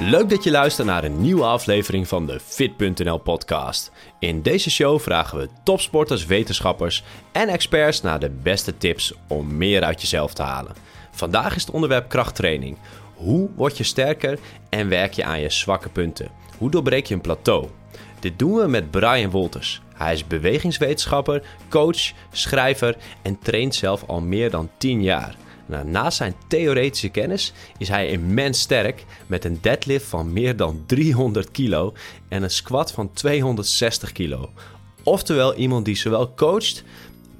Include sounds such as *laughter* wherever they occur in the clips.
Leuk dat je luistert naar een nieuwe aflevering van de Fit.nl podcast. In deze show vragen we topsporters, wetenschappers en experts naar de beste tips om meer uit jezelf te halen. Vandaag is het onderwerp krachttraining. Hoe word je sterker en werk je aan je zwakke punten? Hoe doorbreek je een plateau? Dit doen we met Brian Wolters. Hij is bewegingswetenschapper, coach, schrijver en traint zelf al meer dan 10 jaar. Nou, naast zijn theoretische kennis is hij immens sterk met een deadlift van meer dan 300 kilo en een squat van 260 kilo. Oftewel iemand die zowel coacht,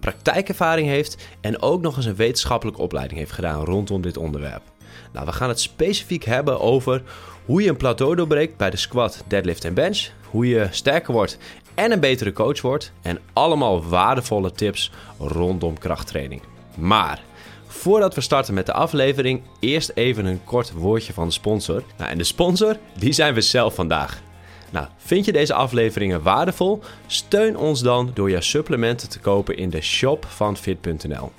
praktijkervaring heeft en ook nog eens een wetenschappelijke opleiding heeft gedaan rondom dit onderwerp. Nou, we gaan het specifiek hebben over hoe je een plateau doorbreekt bij de squat, deadlift en bench, hoe je sterker wordt en een betere coach wordt en allemaal waardevolle tips rondom krachttraining. Maar Voordat we starten met de aflevering, eerst even een kort woordje van de sponsor. Nou, en de sponsor, die zijn we zelf vandaag. Nou, vind je deze afleveringen waardevol? Steun ons dan door je supplementen te kopen in de shop van fit.nl.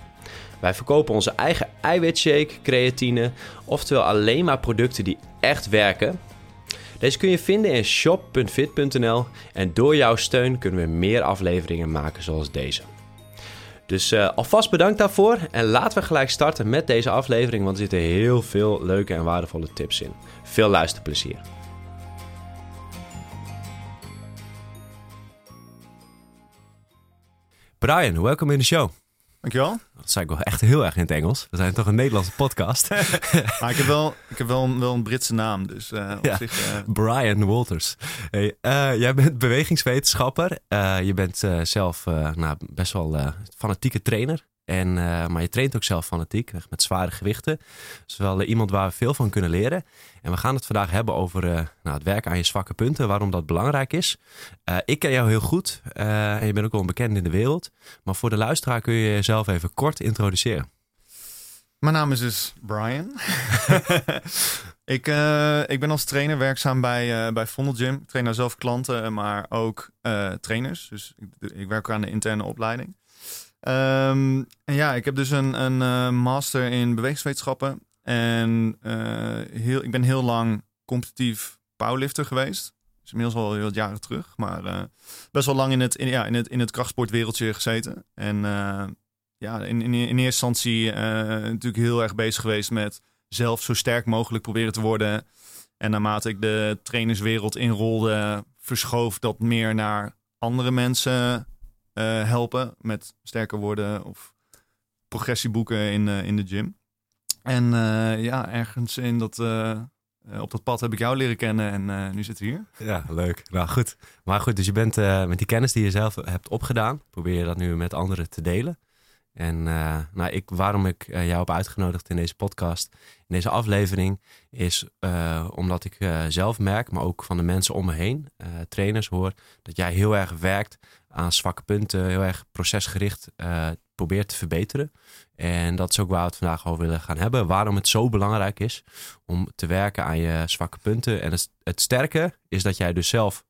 Wij verkopen onze eigen eiwitshake, creatine, oftewel alleen maar producten die echt werken. Deze kun je vinden in shop.fit.nl en door jouw steun kunnen we meer afleveringen maken zoals deze. Dus uh, alvast bedankt daarvoor. En laten we gelijk starten met deze aflevering, want er zitten heel veel leuke en waardevolle tips in. Veel luisterplezier. Brian, welkom in de show. Dankjewel. Dat zei ik wel echt heel erg in het Engels. We zijn toch een Nederlandse podcast. *laughs* maar ik heb wel, ik heb wel, een, wel een Britse naam, dus uh, op ja, zich, uh... Brian Walters. Hey, uh, jij bent bewegingswetenschapper. je bent zelf nou, best wel fanatieke trainer. En, maar je traint ook zelf fanatiek, met zware gewichten. Dus wel iemand waar we veel van kunnen leren. En we gaan het vandaag hebben over nou, het werken aan je zwakke punten, waarom dat belangrijk is. ik ken jou heel goed en je bent ook wel een bekende in de wereld. Maar voor de luisteraar kun je jezelf even kort introduceren. Mijn naam is dus Brian. *laughs* ik, ik ben als trainer werkzaam bij, bij Vondel Gym. Ik train daar zelf klanten, maar ook trainers. Dus ik, ik, werk aan de interne opleiding. Um, en ja, ik heb dus een, een master in bewegingswetenschappen. En heel, ik ben heel lang competitief powerlifter geweest. Dus inmiddels al heel wat jaren terug. Maar best wel lang in het, in, ja, in het, in het krachtsportwereldje gezeten. En ja, in, in, in eerste instantie natuurlijk heel erg bezig geweest met zelf zo sterk mogelijk proberen te worden. En naarmate ik de trainerswereld inrolde, verschoof dat meer naar andere mensen uh, helpen met sterker worden of progressie boeken in, uh, in de gym. En uh, ja, ergens in dat, op dat pad heb ik jou leren kennen en nu zitten we hier. Ja, leuk. Nou goed. Maar goed, dus je bent met die kennis die je zelf hebt opgedaan, probeer je dat nu met anderen te delen. En uh, nou, ik, waarom ik uh, jou heb uitgenodigd in deze podcast, in deze aflevering, is uh, omdat ik zelf merk, maar ook van de mensen om me heen, trainers hoor, dat jij heel erg werkt aan zwakke punten, heel erg procesgericht probeert te verbeteren. En dat is ook waar we het vandaag over willen gaan hebben. Waarom het zo belangrijk is om te werken aan je zwakke punten. En het, het sterke is dat jij dus zelf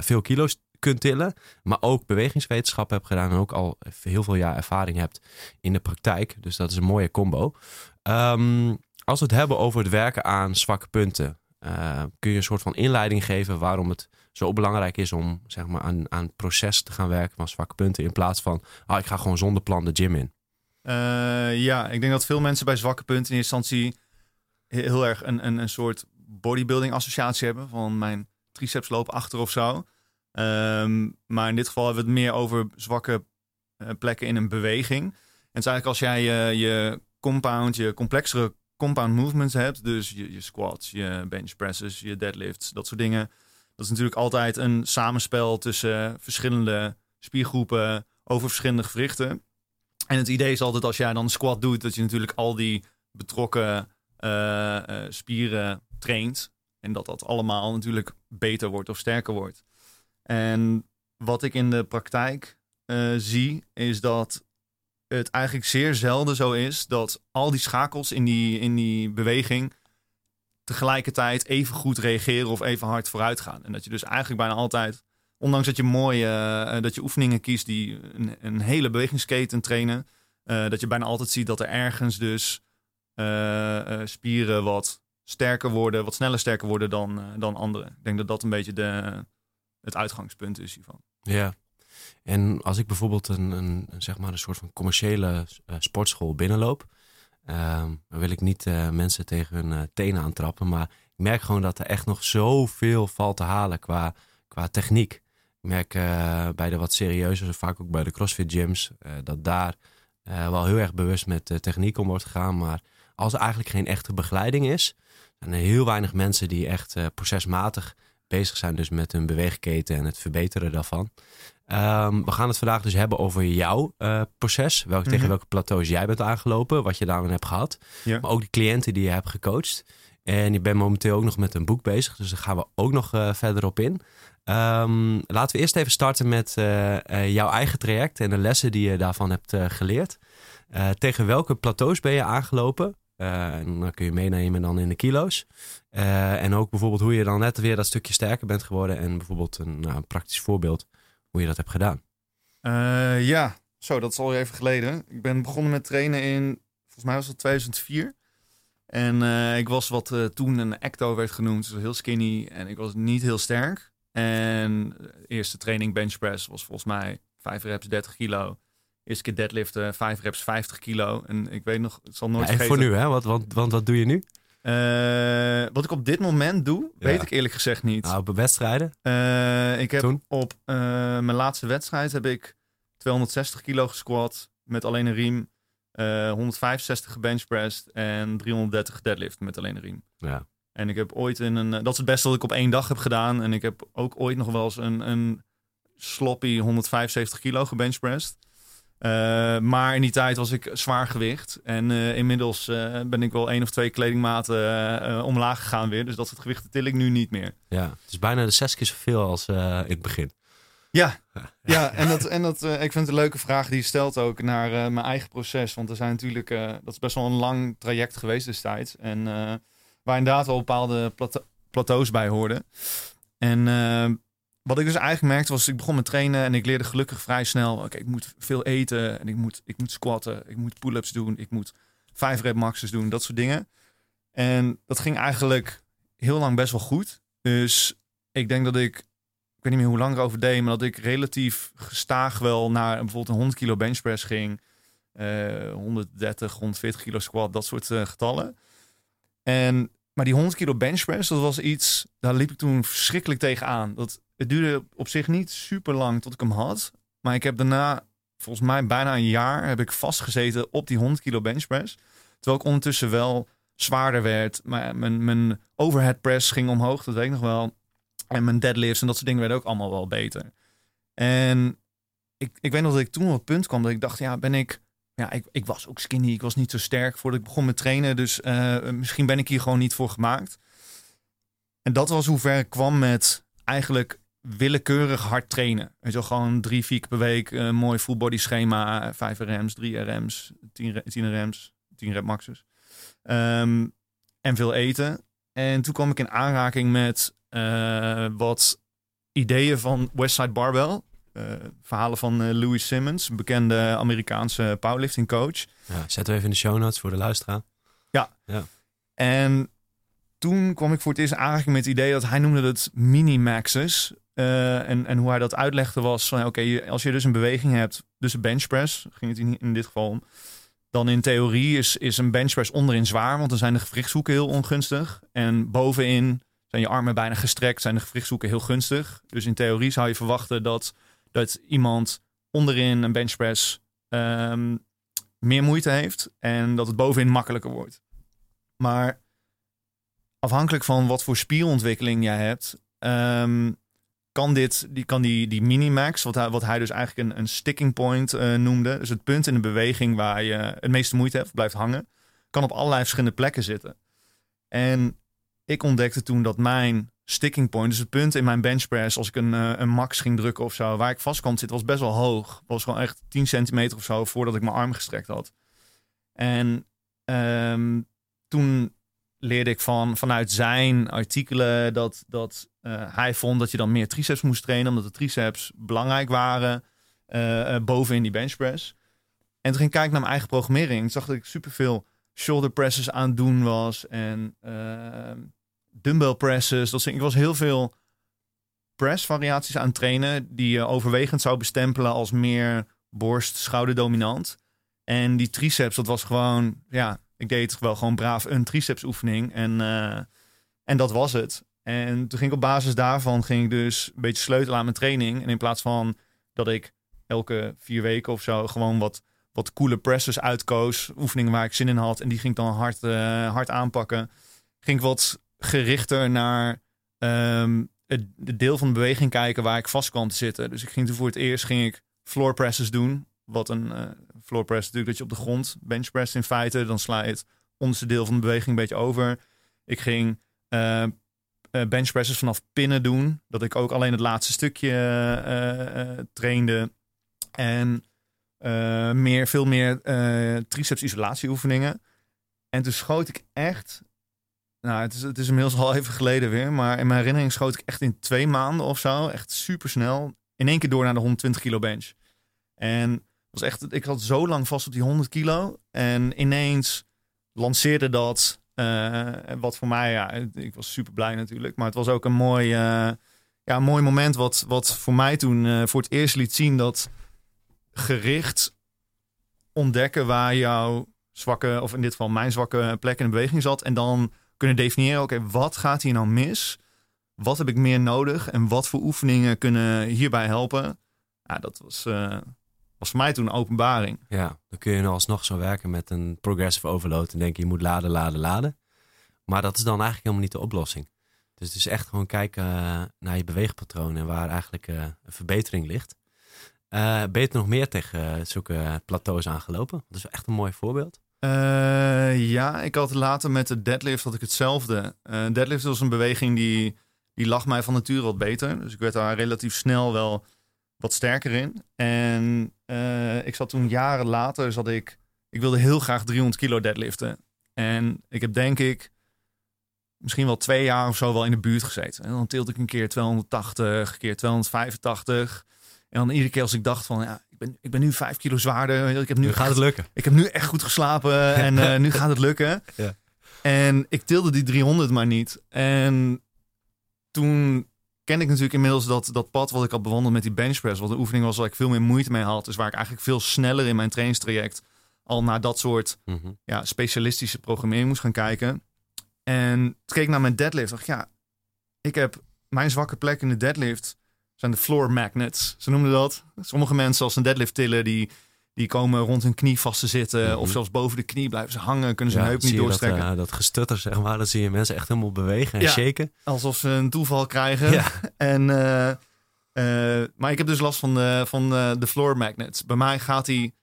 veel kilo's kunt tillen, maar ook bewegingswetenschap hebt gedaan en ook al heel veel jaar ervaring hebt in de praktijk. Dus dat is een mooie combo. Um, als we het hebben over het werken aan zwakke punten, uh, kun je een soort van inleiding geven waarom het zo belangrijk is om zeg maar, aan, aan het proces te gaan werken van zwakke punten in plaats van, ah, ik ga gewoon zonder plan de gym in? Uh, ja, ik denk dat veel mensen bij zwakke punten in eerste instantie heel erg een, een, een soort bodybuilding associatie hebben van mijn triceps lopen achter of zo. Um, maar in dit geval hebben we het meer over zwakke uh, plekken in een beweging. En het is eigenlijk als jij je, je compound, je complexere compound movements hebt, dus je, squats, je bench presses, je deadlifts, dat soort dingen. Dat is natuurlijk altijd een samenspel tussen verschillende spiergroepen over verschillende gewrichten. En het idee is altijd als jij dan een squat doet, dat je natuurlijk al die betrokken uh, spieren traint. En dat dat allemaal natuurlijk beter wordt of sterker wordt. En wat ik in de praktijk uh, zie, is dat het eigenlijk zeer zelden zo is dat al die schakels in die, in die beweging tegelijkertijd even goed reageren of even hard vooruit gaan. En dat je dus eigenlijk bijna altijd, ondanks dat je mooie uh, dat je oefeningen kiest die een, een hele bewegingsketen trainen, dat je bijna altijd ziet dat er ergens dus spieren wat sterker worden, wat sneller sterker worden dan, dan anderen. Ik denk dat dat een beetje de, het uitgangspunt is hiervan. Ja. En als ik bijvoorbeeld een, een, zeg maar een soort van commerciële uh, sportschool binnenloop, uh, dan wil ik niet uh, mensen tegen hun tenen aantrappen, maar ik merk gewoon dat er echt nog zoveel valt te halen qua, qua techniek. Ik merk bij de wat serieuzer, vaak ook bij de CrossFit gyms, dat daar wel heel erg bewust met techniek om wordt gegaan. Maar als er eigenlijk geen echte begeleiding is, zijn er heel weinig mensen die echt procesmatig bezig zijn dus met hun beweegketen en het verbeteren daarvan. Um, we gaan het vandaag dus hebben over jouw uh, proces. Welk, Tegen mhm. welke plateaus jij bent aangelopen, wat je daarin hebt gehad. Ja. Maar ook de cliënten die je hebt gecoacht. En je bent momenteel ook nog met een boek bezig, dus daar gaan we ook nog uh, verder op in. Um, laten we eerst even starten met uh, jouw eigen traject en de lessen die je daarvan hebt geleerd. tegen welke plateaus ben je aangelopen? En dan kun je meenemen dan in de kilo's. en ook bijvoorbeeld hoe je dan net weer dat stukje sterker bent geworden. En bijvoorbeeld een, nou, praktisch voorbeeld hoe je dat hebt gedaan. Uh, ja, zo, dat is al even geleden. Ik ben begonnen met trainen in, volgens mij was het 2004. En ik was wat toen een ecto werd genoemd, dus heel skinny en ik was niet heel sterk. En eerste training bench press was volgens mij 5 reps 30 kilo. Eerste keer deadliften 5 reps 50 kilo. En ik weet nog, het zal nooit ja, vergeten. voor nu hè, want, want, want wat doe je nu? Uh, wat ik op dit moment doe, weet ik eerlijk gezegd niet. Nou, op wedstrijden? Uh, ik heb Toen? op uh, mijn laatste wedstrijd heb ik 260 kilo gesquat met alleen een riem. 165 gebenchpressed en 330 deadlift met alleen een riem. Ja. En ik heb ooit in een... Dat is het beste wat ik op één dag heb gedaan. En ik heb ook ooit nog wel eens een, een sloppy 175 kilo gebenchpressed. Uh, maar in die tijd was ik zwaar gewicht. En uh, inmiddels uh, ben ik wel één of twee kledingmaten omlaag gegaan weer. Dus dat soort gewichten til ik nu niet meer. Ja, het is bijna de zes keer zoveel als in het begin. Ja, ja en, dat, en dat, ik vind het een leuke vraag die je stelt ook naar mijn eigen proces. Want er zijn natuurlijk, dat is best wel een lang traject geweest destijds. En waar inderdaad wel bepaalde plateaus bij hoorden. En wat ik dus eigenlijk merkte was, ik begon met trainen en ik leerde gelukkig vrij snel. Oké, ik moet veel eten en ik moet, ik moet squatten, ik moet pull-ups doen, ik moet vijf rep maxes doen, dat soort dingen. En dat ging eigenlijk heel lang best wel goed. Dus ik denk dat ik, ik weet niet meer hoe lang ik over deed, maar dat ik relatief gestaag wel naar bijvoorbeeld een 100 kilo benchpress ging. Uh, 130, 140 kilo squat, dat soort uh, getallen. En maar die 100 kilo benchpress, dat was iets, daar liep ik toen verschrikkelijk tegenaan. Dat, het duurde op zich niet super lang tot ik hem had. Maar ik heb daarna, volgens mij bijna een jaar, heb ik vastgezeten op die 100 kilo benchpress. Terwijl ik ondertussen wel zwaarder werd. Maar mijn, mijn overhead press ging omhoog, dat weet ik nog wel. En mijn deadlifts en dat soort dingen werden ook allemaal wel beter. En ik, ik weet nog dat ik toen op het punt kwam dat ik dacht, ja, ben ik ja, ik, ik was ook skinny. Ik was niet zo sterk voordat ik begon met trainen. Dus uh, misschien ben ik hier gewoon niet voor gemaakt. En dat was hoe ver ik kwam met eigenlijk willekeurig hard trainen. Je wel, gewoon drie, vier per week een mooi full body schema. Vijf RM's, drie RM's, tien, tien RM's, tien rep maxes. Um, en veel eten. En toen kwam ik in aanraking met uh, wat ideeën van Westside Barbell. Uh, verhalen van uh, Louis Simmons, een bekende Amerikaanse powerlifting coach. Ja, zetten we even in de show notes voor de luisteraar. Ja. ja. En toen kwam ik voor het eerst aanraking met het idee dat hij noemde het mini-maxes. Uh, en, en hoe hij dat uitlegde was van oké, als je dus een beweging hebt, dus een benchpress, ging het in, in dit geval om. Dan in theorie is, is een benchpress onderin zwaar, want dan zijn de gewrichtshoeken heel ongunstig. En bovenin zijn je armen bijna gestrekt, zijn de gewrichtshoeken heel gunstig. Dus in theorie zou je verwachten dat dat iemand onderin een benchpress um, meer moeite heeft en dat het bovenin makkelijker wordt. Maar afhankelijk van wat voor spierontwikkeling jij hebt, um, kan, dit, die, kan die, die minimax, wat hij, wat hij dus eigenlijk een, een sticking point uh, noemde, dus het punt in de beweging waar je het meeste moeite hebt, blijft hangen, kan op allerlei verschillende plekken zitten. En ik ontdekte toen dat mijn sticking point. Dus het punt in mijn benchpress, als ik een, uh, een max ging drukken of zo, waar ik vast kwam zitten, was best wel hoog. Was gewoon echt 10 centimeter of zo voordat ik mijn arm gestrekt had. En um, toen leerde ik van, vanuit zijn artikelen dat, dat uh, hij vond dat je dan meer triceps moest trainen, omdat de triceps belangrijk waren uh, boven in die benchpress. En toen ging ik naar mijn eigen programmering. Toen zag dat ik superveel shoulder presses aan het doen was. En uh, dumbbell presses. Dat, ik was heel veel press variaties aan het trainen. Die je overwegend zou bestempelen als meer borst, schouder dominant. En die triceps, dat was gewoon, ja, ik deed wel gewoon braaf een triceps oefening. En, uh, en dat was het. En toen ging ik op basis daarvan ging ik dus een beetje sleutelen aan mijn training. En in plaats van dat ik elke vier weken of zo gewoon wat, wat coole presses uitkoos. Oefeningen waar ik zin in had. En die ging ik dan hard, uh, hard aanpakken. Ging ik wat gerichter naar um, het, deel van de beweging kijken waar ik vast kwam te zitten. Dus ik ging toen voor het eerst ging ik floor presses doen. Wat een uh, floor press natuurlijk dat je op de grond bench press in feite. Dan sla je het onderste deel van de beweging een beetje over. Ik ging uh, bench presses vanaf pinnen doen. Dat ik ook alleen het laatste stukje trainde. En meer, veel meer triceps isolatieoefeningen. En toen schoot ik echt nou, het is, het is inmiddels al even geleden weer. Maar in mijn herinnering schoot ik echt in twee maanden of zo. Echt super snel. In één keer door naar de 120 kilo bench. En was echt, ik had zo lang vast op die 100 kilo. En ineens lanceerde dat. Uh, wat voor mij, ja, ik was super blij natuurlijk. Maar het was ook een mooi, uh, ja, mooi moment. Wat, wat voor mij toen uh, voor het eerst liet zien dat gericht ontdekken waar jouw zwakke, of in dit geval mijn zwakke plek in de beweging zat. En dan kunnen definiëren, oké, wat gaat hier nou mis? Wat heb ik meer nodig? En wat voor oefeningen kunnen hierbij helpen? Ja, dat was, uh, was voor mij toen een openbaring. Ja, dan kun je alsnog zo werken met een progressive overload en denken je moet laden, laden, laden. Maar dat is dan eigenlijk helemaal niet de oplossing. Dus het is echt gewoon kijken uh, naar je beweegpatroon en waar eigenlijk uh, een verbetering ligt. ben je er nog meer tegen zulke plateaus aangelopen? Dat is echt een mooi voorbeeld. Uh, ja, ik had later met de deadlift had ik hetzelfde. Uh, deadlift was een beweging die, die lag mij van nature wat beter. Dus ik werd daar relatief snel wel wat sterker in. En uh, ik zat toen jaren later, zat ik, ik wilde heel graag 300 kilo deadliften. En ik heb denk ik misschien wel twee jaar of zo wel in de buurt gezeten. En dan tilde ik een keer 280, een keer 285. En dan iedere keer als ik dacht van, ja, ben, ik ben nu vijf kilo zwaarder. Ik heb nu, nu gaat echt, het lukken. Ik heb nu echt goed geslapen *laughs* en uh, nu gaat het lukken. Ja. En ik tilde die 300 maar niet. En toen kende ik natuurlijk inmiddels dat, dat pad wat ik had bewandeld met die benchpress. Wat een oefening was waar ik veel meer moeite mee had. Dus waar ik eigenlijk veel sneller in mijn trainingstraject al naar dat soort mm -hmm. ja, specialistische programmering moest gaan kijken. En toen keek ik naar mijn deadlift. dacht ja, ik heb mijn zwakke plek in de deadlift zijn de floor magnets. Ze noemden dat. Sommige mensen als een deadlift tillen, die, die komen rond hun knie vast te zitten. Mm -hmm. Of zelfs boven de knie blijven ze hangen. Kunnen ze ja, hun heup niet doorstrekken. Dat, uh, dat gestutter, zeg maar. Dat zie je mensen echt helemaal bewegen en ja, shaken. Alsof ze een toeval krijgen. Ja. *laughs* En, uh, uh, maar ik heb dus last van de, van de floor magnets. Bij mij gaat hij...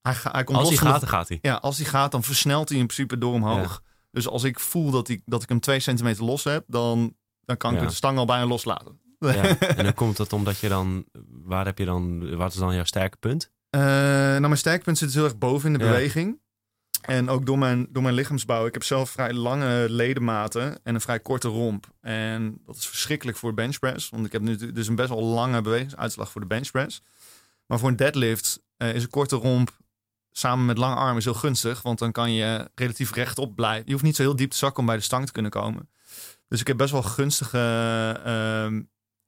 Hij, hij komt als hij gaat, de, dan gaat hij. Ja, als hij gaat, dan versnelt hij in principe door omhoog. Dus als ik voel dat, ik, dat ik hem twee centimeter los heb, dan, dan kan ik de stang al bijna loslaten. Ja, *laughs* en dan komt het omdat je dan, waar heb je dan, wat is dan jouw sterke punt? Uh, nou, mijn sterke punt zit dus heel erg boven in de ja. beweging. En ook door mijn, door mijn lichaamsbouw. Ik heb zelf vrij lange ledematen en een vrij korte romp. En dat is verschrikkelijk voor benchpress. Want ik heb nu dus een best wel lange bewegingsuitslag voor de benchpress. Maar voor een deadlift uh, is een korte romp samen met lange armen is heel gunstig. Want dan kan je relatief rechtop blijven. Je hoeft niet zo heel diep te zakken om bij de stang te kunnen komen. Dus ik heb best wel gunstige uh,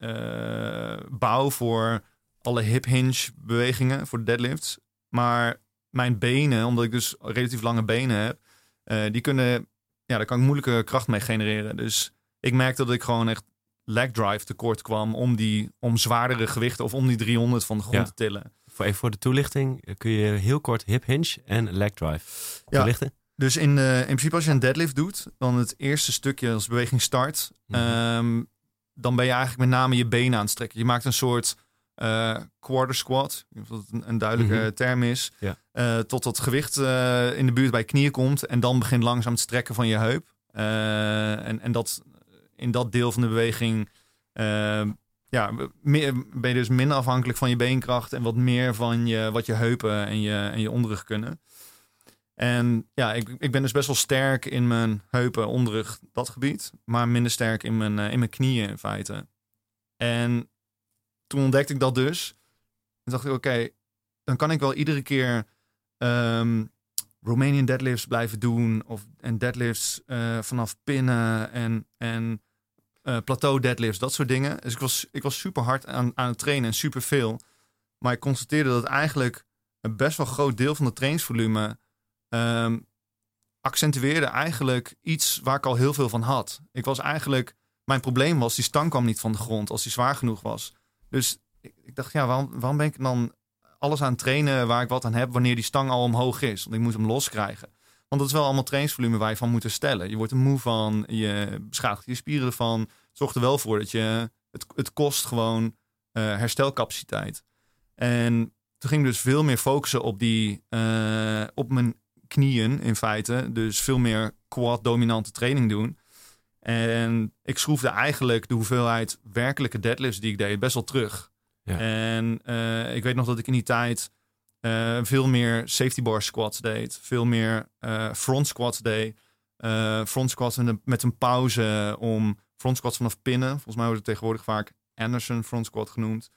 uh, bouw voor alle hip hinge bewegingen, voor de deadlifts. Maar mijn benen, omdat ik dus relatief lange benen heb, uh, die kunnen, ja, daar kan ik moeilijke kracht mee genereren. Dus ik merkte dat ik gewoon echt leg drive tekort kwam om, die, om zwaardere gewichten of om die 300 van de grond Ja. te tillen. Voor, even voor de toelichting, kun je heel kort hip hinge en leg drive toelichten? Dus in, uh, in principe als je een deadlift doet, dan het eerste stukje als beweging start, Mhm. ehm, dan ben je eigenlijk met name je benen aan het strekken. Je maakt een soort eh, quarter squat, of dat een, een duidelijke Mhm. term is, Ja. eh, tot dat gewicht eh, in de buurt bij je knieën komt en dan begint langzaam het strekken van je heup. En, en dat in dat deel van de beweging ja, meer, ben je dus minder afhankelijk van je beenkracht en wat meer van je, wat je heupen en je, en je onderrug kunnen. En ja, ik, ik ben dus best wel sterk in mijn heupen, onderrug, dat gebied. Maar minder sterk in mijn, eh, in mijn knieën in feite. En toen ontdekte ik dat dus. En dacht ik, oké, dan kan ik wel iedere keer ehm, Romanian deadlifts blijven doen. Of, en deadlifts uh, vanaf pinnen en, en uh, plateau deadlifts, dat soort dingen. Dus ik was, ik was super hard aan, aan het trainen en super veel. Maar ik constateerde dat eigenlijk een best wel groot deel van het trainingsvolume um, accentueerde eigenlijk iets waar ik al heel veel van had. Ik was eigenlijk, mijn probleem was, die stang kwam niet van de grond als die zwaar genoeg was. Dus ik, ik dacht, ja, waarom, waarom ben ik dan alles aan trainen waar ik wat aan heb wanneer die stang al omhoog is? Want ik moet hem loskrijgen. Want dat is wel allemaal trainingsvolume waar je van moet herstellen. Je wordt er moe van, je beschadigt je spieren ervan. Het zorgt er wel voor dat je, het, het kost gewoon uh, herstelcapaciteit. En toen ging ik dus veel meer focussen op, die, uh, op mijn knieën in feite. Dus veel meer quad-dominante training doen. En ik schroefde eigenlijk de hoeveelheid werkelijke deadlifts die ik deed best wel terug. Ja. En uh, ik weet nog dat ik in die tijd uh, veel meer safety bar squats deed. Veel meer uh, front squats deed. front squats met een, met een pauze om front squats vanaf pinnen. Volgens mij wordt het tegenwoordig vaak Anderson front squat genoemd.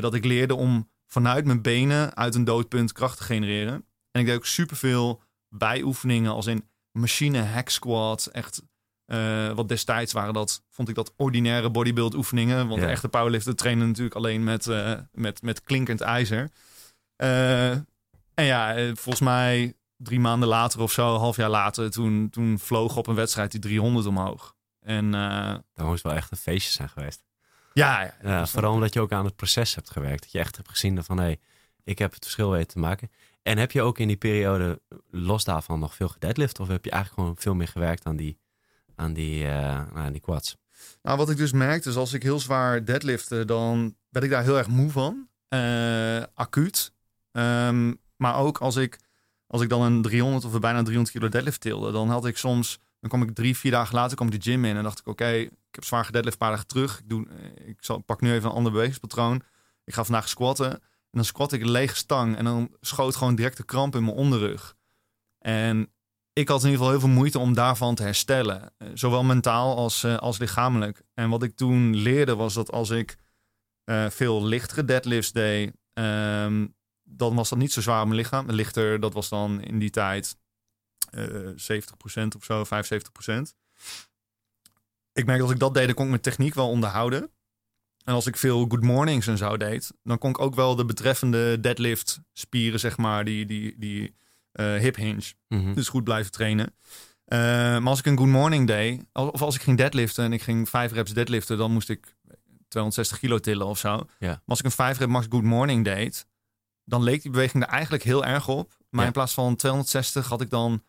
dat ik leerde om vanuit mijn benen uit een doodpunt kracht te genereren. En ik deed ook superveel bijoefeningen als in machine hack squat. Echt, uh, wat destijds waren dat, vond ik dat ordinaire bodybuild oefeningen. Want de echte powerlifter trainen natuurlijk alleen met, uh, met, met klinkend ijzer. Uh, en ja, volgens mij drie maanden later of zo, half jaar later, toen, toen vloog op een wedstrijd die 300 omhoog. En, Dan moest wel echt een feestje zijn geweest. Ja, ja, ja vooral omdat je ook aan het proces hebt gewerkt. Dat je echt hebt gezien van hé, hey, ik heb het verschil weten te maken. En heb je ook in die periode los daarvan nog veel gedeadlift? Of heb je eigenlijk gewoon veel meer gewerkt aan die, aan die, uh, aan die quads? Nou, wat ik dus merkte is als ik heel zwaar deadlifte, dan werd ik daar heel erg moe van. Uh, acuut. Um, maar ook als ik, als ik dan een 300 of bijna 300 kilo deadlift tilde, dan had ik soms, dan kwam ik drie, vier dagen later kwam de gym in en dacht ik, oké, ik heb zwaar gedeadlift, een paar dagen terug. Ik, doe, ik zal, pak nu even een ander bewegingspatroon. Ik ga vandaag squatten. En dan squat ik een lege stang en dan schoot gewoon direct de kramp in mijn onderrug. En ik had in ieder geval heel veel moeite om daarvan te herstellen. Eh, zowel mentaal als, uh, als lichamelijk. En wat ik toen leerde was dat als ik uh, veel lichtere deadlifts deed, um, dan was dat niet zo zwaar op mijn lichaam. Lichter, dat was dan in die tijd uh, 70% of zo, 75%. Ik merkte als ik dat deed, dan kon ik mijn techniek wel onderhouden. En als ik veel good mornings en zo deed, dan kon ik ook wel de betreffende deadlift spieren, zeg maar, die, die, die uh, hip hinge. Mhm. Dus goed blijven trainen. Uh, maar als ik een good morning deed, of als ik ging deadliften en ik ging vijf reps deadliften, dan moest ik 260 kilo tillen of zo. Ja. Maar als ik een vijf rep max good morning deed, dan leek die beweging er eigenlijk heel erg op. Maar Ja. in plaats van 260 had ik dan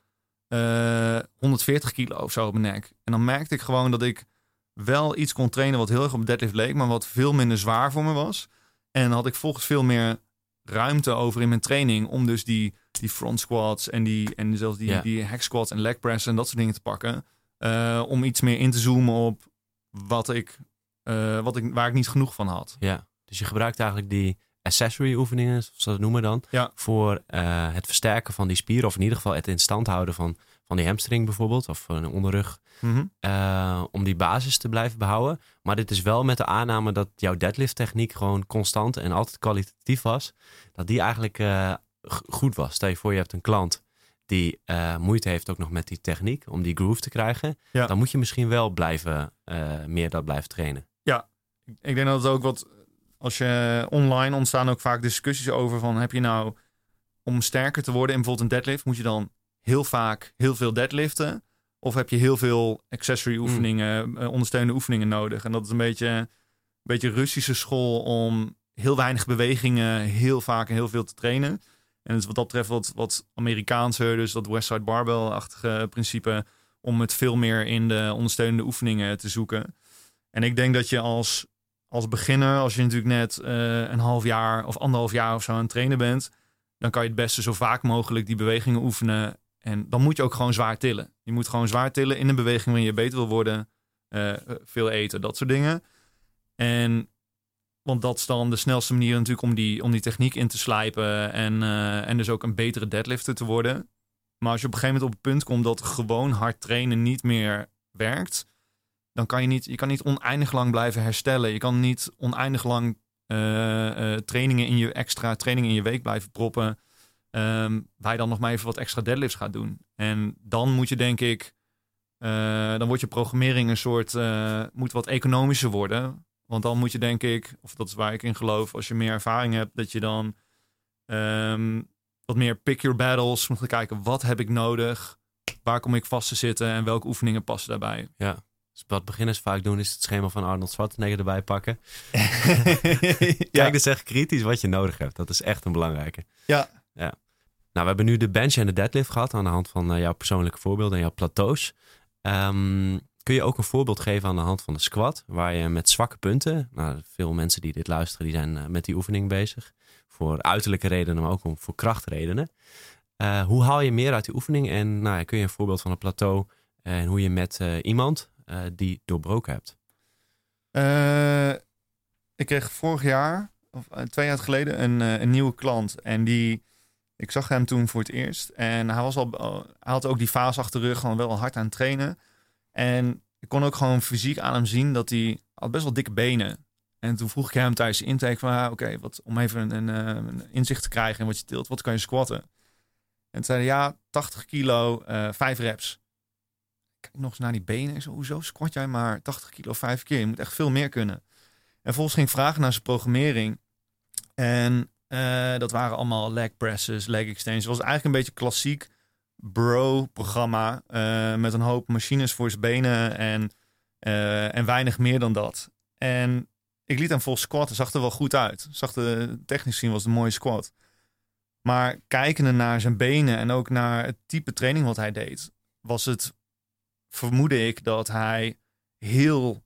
eh 140 kilo of zo op mijn nek. En dan merkte ik gewoon dat ik wel iets kon trainen wat heel erg op deadlift leek, maar wat veel minder zwaar voor me was. En had ik volgens veel meer ruimte over in mijn training om dus die, die front squats en, die, en zelfs die, Ja. die hack squats en leg press en dat soort dingen te pakken. Eh, om iets meer in te zoomen op wat ik, eh, wat ik, waar ik niet genoeg van had. Ja, dus je gebruikt eigenlijk die accessory oefeningen, zoals ze dat noemen dan, Ja. voor eh, het versterken van die spieren, of in ieder geval het in stand houden van, van die hamstring bijvoorbeeld, of een onderrug, Mhm. eh, om die basis te blijven behouden. Maar dit is wel met de aanname dat jouw deadlift techniek gewoon constant en altijd kwalitatief was, dat die eigenlijk eh, goed was. Stel je voor, je hebt een klant die eh, moeite heeft ook nog met die techniek, om die groove te krijgen, Ja. dan moet je misschien wel blijven, meer dat blijven trainen. Ik- Ik denk dat het ook wat, als je online ontstaan ook vaak discussies over van heb je nou om sterker te worden in bijvoorbeeld een deadlift, moet je dan heel vaak heel veel deadliften? Of heb je heel veel accessory oefeningen, eh, ondersteunende oefeningen nodig? En dat is een beetje, een beetje Russische school om heel weinig bewegingen heel vaak en heel veel te trainen. En het is wat dat betreft wat, wat Amerikaanse, dus dat Westside Barbell-achtige principe, om het veel meer in de ondersteunende oefeningen te zoeken. En ik denk dat je als, als beginner, als je natuurlijk net eh, een half jaar of anderhalf jaar of zo aan het trainen bent, dan kan je het beste zo vaak mogelijk die bewegingen oefenen. En dan moet je ook gewoon zwaar tillen. Je moet gewoon zwaar tillen in een beweging waarin je beter wil worden. eh, veel eten, dat soort dingen. En want dat is dan de snelste manier natuurlijk om die, om die techniek in te slijpen. En, eh, en dus ook een betere deadlifter te worden. Maar als je op een gegeven moment op het punt komt dat gewoon hard trainen niet meer werkt. Dan kan je niet, je kan niet oneindig lang blijven herstellen. Je kan niet oneindig lang eh, trainingen in je extra trainingen in je week blijven proppen. Waar je dan nog maar even wat extra deadlifts gaat doen. En dan moet je denk ik, eh, dan wordt je programmering een soort, eh, moet wat economischer worden. Want dan moet je denk ik, of dat is waar ik in geloof, als je meer ervaring hebt, dat je dan ehm, wat meer pick your battles moet gaan kijken. Wat heb ik nodig? Waar kom ik vast te zitten en welke oefeningen passen daarbij? Ja. Dus wat beginners vaak doen, is het schema van Arnold Schwarzenegger erbij pakken. *laughs* *laughs* Kijk dus echt kritisch wat je nodig hebt. Dat is echt een belangrijke. Ja. ja. Nou, we hebben nu de bench en de deadlift gehad aan de hand van uh, jouw persoonlijke voorbeelden en jouw plateaus. Um, kun je ook een voorbeeld geven aan de hand van de squat, waar je met zwakke punten, nou, veel mensen die dit luisteren, die zijn uh, met die oefening bezig. Voor uiterlijke redenen, maar ook voor krachtredenen. Uh, hoe haal je meer uit die oefening? En nou, kun je een voorbeeld van een plateau en hoe je met iemand die doorbroken hebt? ik kreeg vorig jaar, of twee jaar geleden, een, een nieuwe klant. En die, ik zag hem toen voor het eerst. En hij, was al, hij had ook die fase achter de rug, gewoon wel hard aan trainen. En ik kon ook gewoon fysiek aan hem zien dat hij had best wel dikke benen. En toen vroeg ik hem tijdens de intake van, ah, oké, wat om even een, een, een, inzicht te krijgen in wat je tilt, wat kan je squatten? En toen zei hij, ja, 80 kilo, uh, 5 reps. Kijk nog eens naar die benen. Ik zo, hoezo squat jij maar 80 kilo vijf keer? Je moet echt veel meer kunnen. En vervolgens ging ik vragen naar zijn programmering. En uh, dat waren allemaal leg presses, leg extensions. Het was eigenlijk een beetje klassiek bro-programma uh, met een hoop machines voor zijn benen en, uh, en weinig meer dan dat. En ik liet hem vol squatten, zag er wel goed uit. Zag de, technisch gezien was een mooie squat. Maar kijkende naar zijn benen en ook naar het type training wat hij deed, was het, vermoedde ik, dat hij heel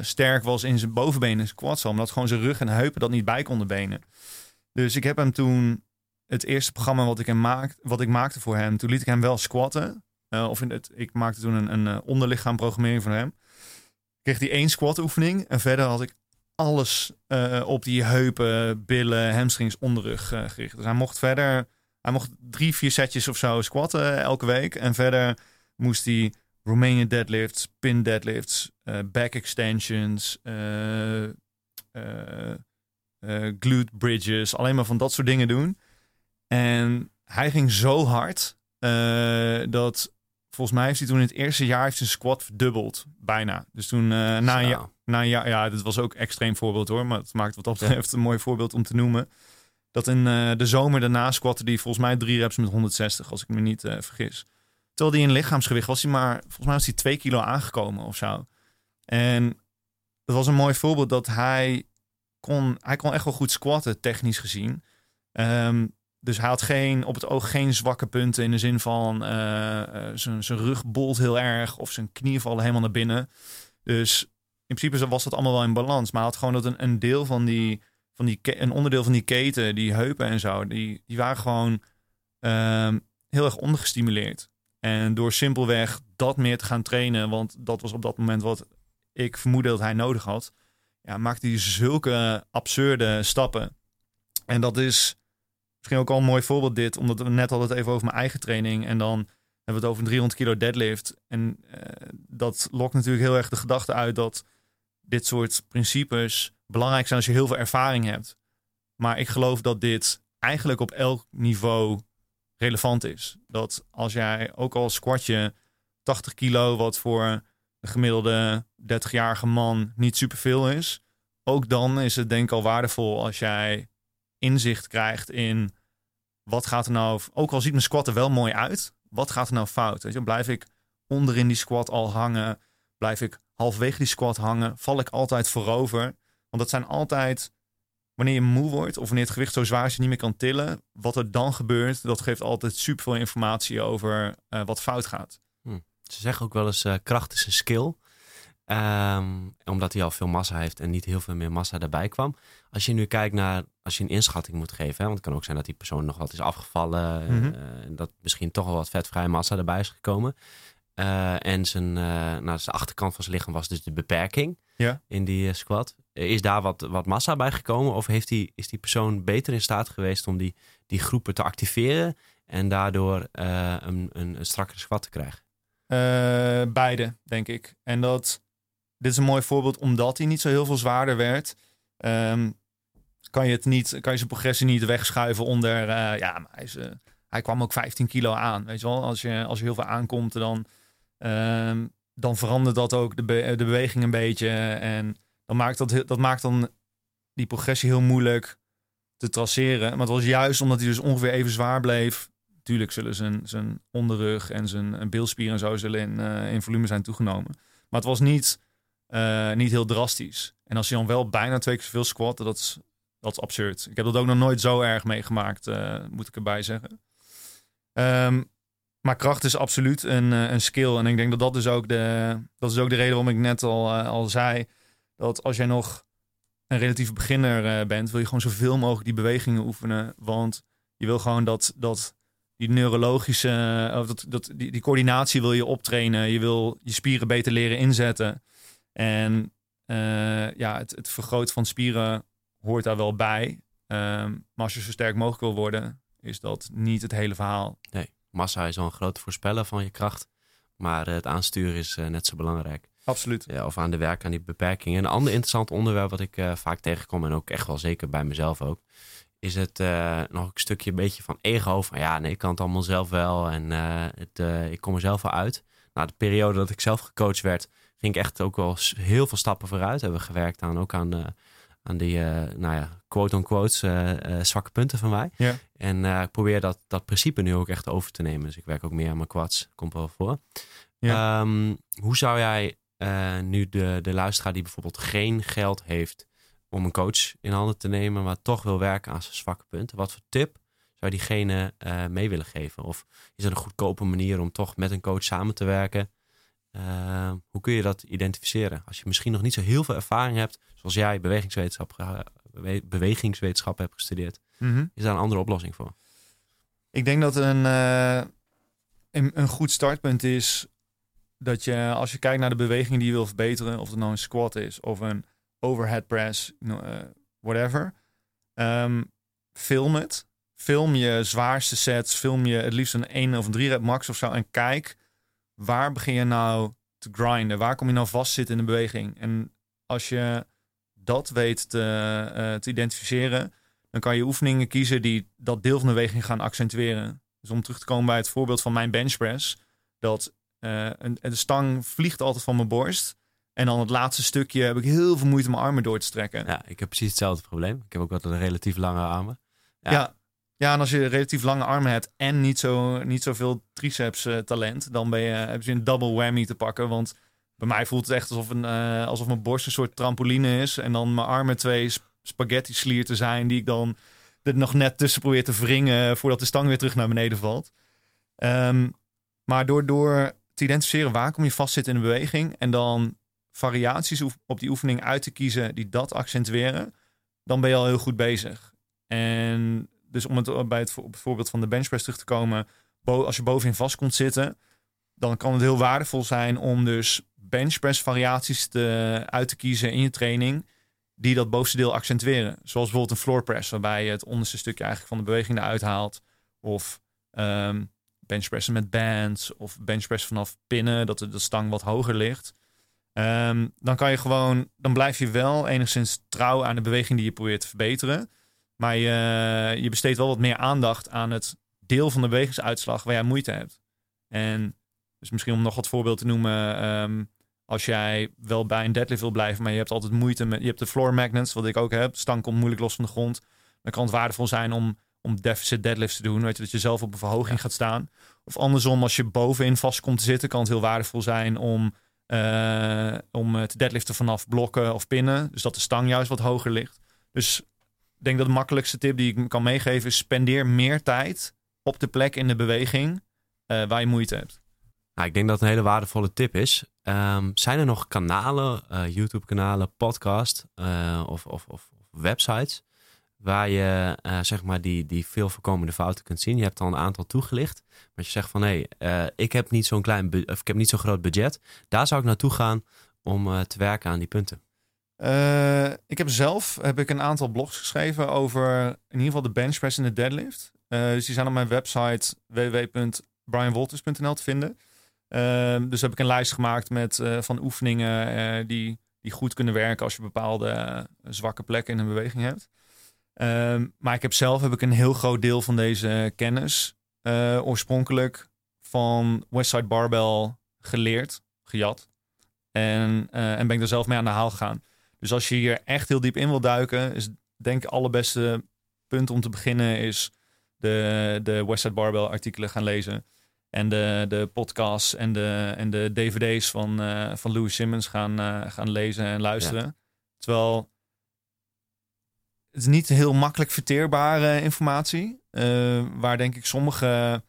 sterk was in zijn bovenbenen squats, omdat gewoon zijn rug en heupen dat niet bij konden benen. Dus ik heb hem toen het eerste programma wat ik, hem maak, wat ik maakte voor hem, toen liet ik hem wel squatten. Uh, of in het, ik maakte toen een, een uh, onderlichaamprogrammering voor hem. Kreeg hij één squat oefening. En verder had ik alles uh, op die heupen, billen, hamstrings, onderrug gericht. Dus hij mocht verder, hij mocht drie, vier setjes of zo squatten elke week. En verder moest hij Romanian deadlifts, pin deadlifts, back extensions, glute bridges, alleen maar van dat soort dingen doen. En hij ging zo hard uh, dat volgens mij heeft hij toen in het eerste jaar heeft zijn squat verdubbeld. Bijna. Dus toen uh, na, een jaar, na een jaar, ja, dit was ook extreem voorbeeld hoor. Maar het maakt wat dat betreft een mooi voorbeeld om te noemen. Dat in uh, de zomer daarna squatte die volgens mij drie reps met 160, als ik me niet vergis. Terwijl die in lichaamsgewicht was hij maar, volgens mij was hij twee kilo aangekomen of zo. En dat was een mooi voorbeeld dat hij kon, hij kon echt wel goed squatten, technisch gezien. Um, dus hij had geen, op het oog geen zwakke punten in de zin van uh, zijn, zijn rug bolt heel erg of zijn knieën vallen helemaal naar binnen. Dus in principe was dat allemaal wel in balans. Maar hij had gewoon dat een, een deel van die, van die, een onderdeel van die keten, die heupen en zo, die, die waren gewoon uh, heel erg ondergestimuleerd. En door simpelweg dat meer te gaan trainen, want dat was op dat moment wat ik vermoedde dat hij nodig had, ja, maakte hij zulke absurde stappen. En dat is Misschien ook al een mooi voorbeeld dit, omdat we net hadden het even over mijn eigen training. En dan hebben we het over een 300 kilo deadlift. En uh, dat lokt natuurlijk heel erg de gedachte uit dat dit soort principes belangrijk zijn als je heel veel ervaring hebt. Maar ik geloof dat dit eigenlijk op elk niveau relevant is. Dat als jij ook al squat je 80 kilo, wat voor een gemiddelde 30-jarige man niet superveel is, ook dan is het denk ik al waardevol als jij inzicht krijgt in wat gaat er nou, ook al ziet mijn squat er wel mooi uit, wat gaat er nou fout? Blijf ik onderin die squat al hangen? Blijf ik halverwege die squat hangen? Val ik altijd voorover? Want dat zijn altijd, wanneer je moe wordt of wanneer het gewicht zo zwaar is je niet meer kan tillen, wat er dan gebeurt, dat geeft altijd super veel informatie over uh, wat fout gaat. Ze zeggen ook wel eens uh, kracht is een skill. Um, omdat hij al veel massa heeft en niet heel veel meer massa daarbij kwam. Als je nu kijkt naar, als je een inschatting moet geven, hè, want het kan ook zijn dat die persoon nog wat is afgevallen. Mm -hmm. uh, dat misschien toch wel wat vetvrije massa erbij is gekomen. Uh, en zijn, nou, zijn achterkant van zijn lichaam was dus de beperking ja. in die squat. Is daar wat, wat massa bij gekomen? Of heeft die, is die persoon beter in staat geweest om die, die groepen te activeren en daardoor een, een, een strakkere squat te krijgen? Beide, denk ik. En dat dit is een mooi voorbeeld omdat hij niet zo heel veel zwaarder werd. Um, kan je, het niet, kan je zijn progressie niet wegschuiven onder... eh, ja, maar hij, is, eh, hij kwam ook 15 kilo aan, weet je wel. Als je, als je heel veel aankomt, dan, ehm, dan verandert dat ook de, de beweging een beetje. En dan maakt dat, dat maakt dan die progressie heel moeilijk te traceren. Maar het was juist omdat hij dus ongeveer even zwaar bleef. Tuurlijk zullen zijn, zijn onderrug en zijn en beelspieren en zo zullen in, eh, in volume zijn toegenomen. Maar het was niet, eh, niet heel drastisch. En als je dan wel bijna twee keer zoveel squat, dat is, dat is absurd. Ik heb dat ook nog nooit zo erg meegemaakt, eh, moet ik erbij zeggen. Ehm, maar kracht is absoluut een, een skill. En ik denk dat dat dus ook de, dat is ook de reden waarom ik net al, al zei... dat als jij nog een relatief beginner bent... wil je gewoon zoveel mogelijk die bewegingen oefenen. Want je wil gewoon dat, dat die neurologische... Of dat, dat, die, die coördinatie wil je optrainen. Je wil je spieren beter leren inzetten. En eh, ja, het, het vergroten van spieren hoort daar wel bij. Ehm, maar als je zo sterk mogelijk wil worden... is dat niet het hele verhaal. Nee, massa is wel een groot voorspeller van je kracht. Maar eh, het aansturen is eh, net zo belangrijk. Absoluut. Ja, of aan de werk aan die beperkingen. Een ander interessant onderwerp wat ik eh, vaak tegenkom, en ook echt wel zeker bij mezelf ook, is het eh, nog een stukje een beetje van ego. Van ja, nee, ik kan het allemaal zelf wel en eh, het, eh, ik kom er zelf wel uit. Nou, de periode dat ik zelf gecoacht werd, ging ik echt ook wel heel veel stappen vooruit. Hebben we gewerkt aan ook aan, eh, aan die, nou ja, quote-on-quote eh, zwakke punten van mij. Ja. En ik probeer dat, dat principe nu ook echt over te nemen. Dus ik werk ook meer aan mijn quads. Komt wel voor. Ja. Ehm, hoe zou jij nu de, de luisteraar die bijvoorbeeld geen geld heeft om een coach in handen te nemen, maar toch wil werken aan zijn zwakke punten, wat voor tip zou diegene eh, mee willen geven? Of is er een goedkope manier om toch met een coach samen te werken? Ehm, hoe kun je dat identificeren? Als je misschien nog niet zo heel veel ervaring hebt, zoals jij bewegingswetenschap, bewe- bewegingswetenschap hebt gestudeerd, Mhm. is daar een andere oplossing voor? Ik denk dat een, eh, een, een goed startpunt is dat je, als je kijkt naar de bewegingen die je wil verbeteren, of het nou een squat is of een overhead press, eh, whatever, ehm, film het. Film je zwaarste sets, film je het liefst een 1 of een 3 rep max of zo en kijk waar begin je nou te grinden, waar kom je nou vastzitten in de beweging. En als je dat weet te, eh, te identificeren, dan kan je oefeningen kiezen die dat deel van de beweging gaan accentueren. Dus om terug te komen bij het voorbeeld van mijn benchpress, dat eh, een, de stang vliegt altijd van mijn borst. En dan het laatste stukje heb ik heel veel moeite mijn armen door te strekken. Ja, ik heb precies hetzelfde probleem. Ik heb ook wat een relatief lange armen. Ja. Ja. ja. en als je relatief lange armen hebt en niet, zo, niet zoveel triceps eh, talent, dan ben je, heb je een double whammy te pakken. Want bij mij voelt het echt alsof, een, eh, alsof mijn borst een soort trampoline is. En dan mijn armen twee sp- spaghetti slierten zijn die ik dan er nog net tussen probeer te wringen voordat de stang weer terug naar beneden valt. Ehm, maar door, door te identificeren waar kom je vastzit in de beweging en dan variaties op die oefening uit te kiezen die dat accentueren, dan ben je al heel goed bezig. En dus om het bij het, voorbeeld van de benchpress terug te komen, als je bovenin vast komt zitten, dan kan het heel waardevol zijn om dus benchpress variaties te, uit te kiezen in je training die dat bovenste deel accentueren. Zoals bijvoorbeeld een floor press, waarbij je het onderste stukje eigenlijk van de beweging eruit haalt. Of ehm benchpressen met bands, of benchpress vanaf pinnen, dat de stang wat hoger ligt. Ehm, dan kan je gewoon, dan blijf je wel enigszins trouw aan de beweging die je probeert te verbeteren. Maar je, je besteedt wel wat meer aandacht aan het deel van de bewegingsuitslag waar jij moeite hebt. En dus misschien om nog wat voorbeeld te noemen. ehm, als jij wel bij een deadlift wil blijven, maar je hebt altijd moeite met. Je hebt de floor magnets, wat ik ook heb. Stang komt moeilijk los van de grond. Dan kan het waardevol zijn om, om deficit deadlifts te doen. Weet je, dat je zelf op een verhoging gaat staan. Of andersom, als je bovenin vast komt te zitten, kan het heel waardevol zijn om, eh, om te deadliften vanaf blokken of pinnen. Dus dat de stang juist wat hoger ligt. Dus ik denk dat de makkelijkste tip die ik kan meegeven is: spendeer meer tijd op de plek in de beweging eh, waar je moeite hebt. Nou, ik denk dat het een hele waardevolle tip is. Ehm, zijn er nog kanalen, eh, YouTube-kanalen, podcast of, of, of websites waar je eh, zeg maar die, die veel voorkomende fouten kunt zien? Je hebt al een aantal toegelicht, maar je zegt van hé, eh, ik heb niet zo'n klein, of ik heb niet zo'n groot budget. Daar zou ik naartoe gaan om eh, te werken aan die punten. Ik heb zelf heb ik een aantal blogs geschreven over in ieder geval de benchpress en de deadlift. Dus die zijn op mijn website www.brianwolters.nl te vinden. Ehm, dus heb ik een lijst gemaakt met, van oefeningen die, die goed kunnen werken als je bepaalde zwakke plekken in een beweging hebt. Ehm, maar ik heb zelf heb ik een heel groot deel van deze kennis uh, oorspronkelijk van Westside Barbell geleerd, gejat. En, uh, en ben ik er zelf mee aan de haal gegaan. Dus als je hier echt heel diep in wil duiken, is denk ik allerbeste punt om te beginnen is de, de Westside Barbell artikelen gaan lezen. En de, de podcasts en de, en de dvd's van, uh, van Louis Simmons gaan, gaan lezen en luisteren. Terwijl het is niet heel makkelijk verteerbare informatie. Uh, waar denk ik sommige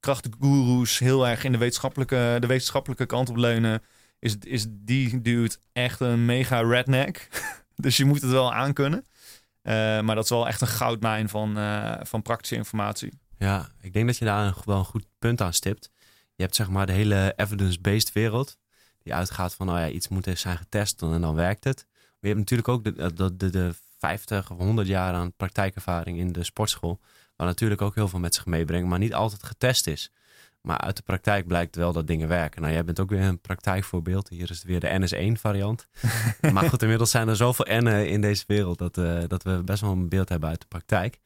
krachtgoeroes heel erg in de wetenschappelijke, de wetenschappelijke kant op leunen. Is, is die dude echt een mega redneck. *laughs* dus je moet het wel aankunnen. Uh, maar dat is wel echt een goudmijn van, uh, van praktische informatie. Ja, ik denk dat je daar wel een goed punt aan stipt. Je hebt zeg maar de hele evidence-based wereld. Die uitgaat van, nou ja, iets moet zijn getest en dan werkt het. Maar je hebt natuurlijk ook de, de, de 50 of 100 jaar aan praktijkervaring in de sportschool. Wat natuurlijk ook heel veel met zich meebrengt, maar niet altijd getest is. Maar uit de praktijk blijkt wel dat dingen werken. Nou, jij bent ook weer een praktijkvoorbeeld. Hier is het weer de NS1 variant. *laughs* maar goed, inmiddels zijn er zoveel N'en in deze wereld dat, uh, dat we best wel een beeld hebben uit de praktijk.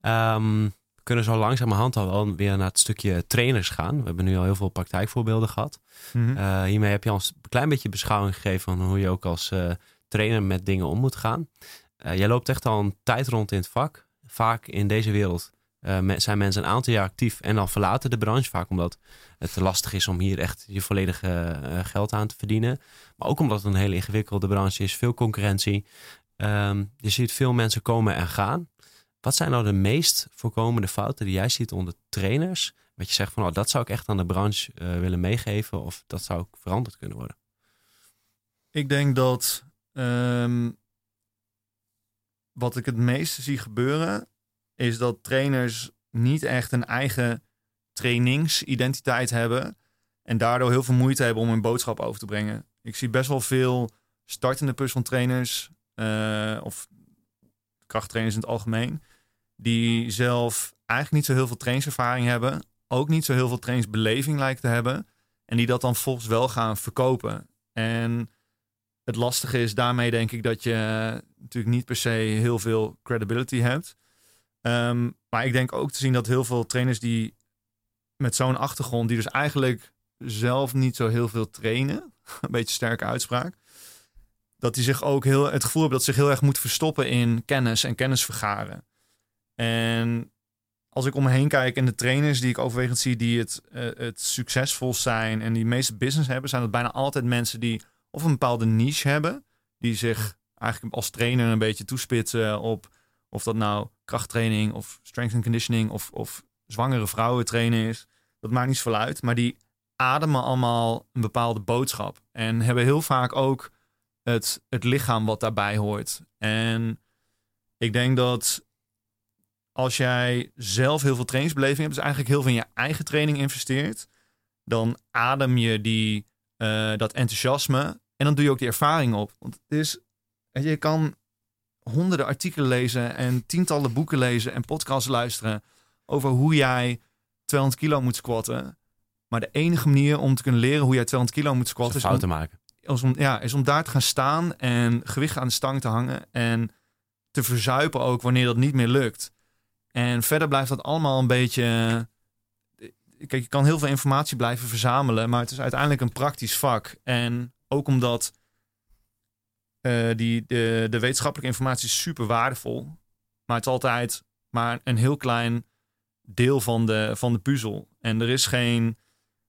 Um, we kunnen zo langzamerhand al wel weer naar het stukje trainers gaan. We hebben nu al heel veel praktijkvoorbeelden gehad. Mm -hmm. uh, hiermee heb je ons een klein beetje beschouwing gegeven van hoe je ook als uh, trainer met dingen om moet gaan. Uh, jij loopt echt al een tijd rond in het vak. Vaak in deze wereld uh, zijn mensen een aantal jaar actief en dan verlaten de branche. Vaak omdat het lastig is om hier echt je volledige uh, geld aan te verdienen. Maar ook omdat het een hele ingewikkelde branche is. Veel concurrentie. Um, je ziet veel mensen komen en gaan. Wat zijn nou de meest voorkomende fouten die jij ziet onder trainers? Wat je zegt van oh, dat zou ik echt aan de branche willen meegeven. Of dat zou veranderd kunnen worden. Ik denk dat um wat ik het meeste zie gebeuren, is dat trainers niet echt een eigen trainingsidentiteit hebben. En daardoor heel veel moeite hebben om hun boodschap over te brengen. Ik zie best wel veel startende personal trainers uh, of krachttrainers in het algemeen. Die zelf eigenlijk niet zo heel veel trainingservaring hebben. Ook niet zo heel veel trainingsbeleving lijkt te hebben. En die dat dan volgens wel gaan verkopen. En het lastige is daarmee denk ik dat je natuurlijk niet per se heel veel credibility hebt. Um, maar ik denk ook te zien dat heel veel trainers die met zo'n achtergrond, die dus eigenlijk zelf niet zo heel veel trainen, *laughs* een beetje sterke uitspraak, dat die zich ook heel het gevoel hebben dat ze zich heel erg moet verstoppen in kennis en kennis vergaren. En als ik om me heen kijk en de trainers die ik overwegend zie die het, uh, het succesvol zijn en die meeste business hebben, zijn dat bijna altijd mensen die of een bepaalde niche hebben, die zich eigenlijk als trainer een beetje toespitsen op of dat nou krachttraining of strength and conditioning of, of zwangere vrouwen trainen is. Dat maakt niet zoveel uit, maar die ademen allemaal een bepaalde boodschap en hebben heel vaak ook het, het lichaam wat daarbij hoort. En ik denk dat als jij zelf heel veel trainingsbeleving hebt, dus eigenlijk heel veel in je eigen training investeert, dan adem je die, uh, dat enthousiasme en dan doe je ook die ervaring op. Want het is, je kan honderden artikelen lezen en tientallen boeken lezen en podcasts luisteren over hoe jij 200 kilo moet squatten. Maar de enige manier om te kunnen leren hoe jij 200 kilo moet squatten is, om, maken. Is om, ja, is om daar te gaan staan en gewicht aan de stang te hangen en te verzuipen ook wanneer dat niet meer lukt. En verder blijft dat allemaal een beetje. Kijk, je kan heel veel informatie blijven verzamelen, maar het is uiteindelijk een praktisch vak. En ook omdat uh, die, de, de wetenschappelijke informatie is super waardevol. Maar het is altijd maar een heel klein deel van de, van de puzzel. En er is geen.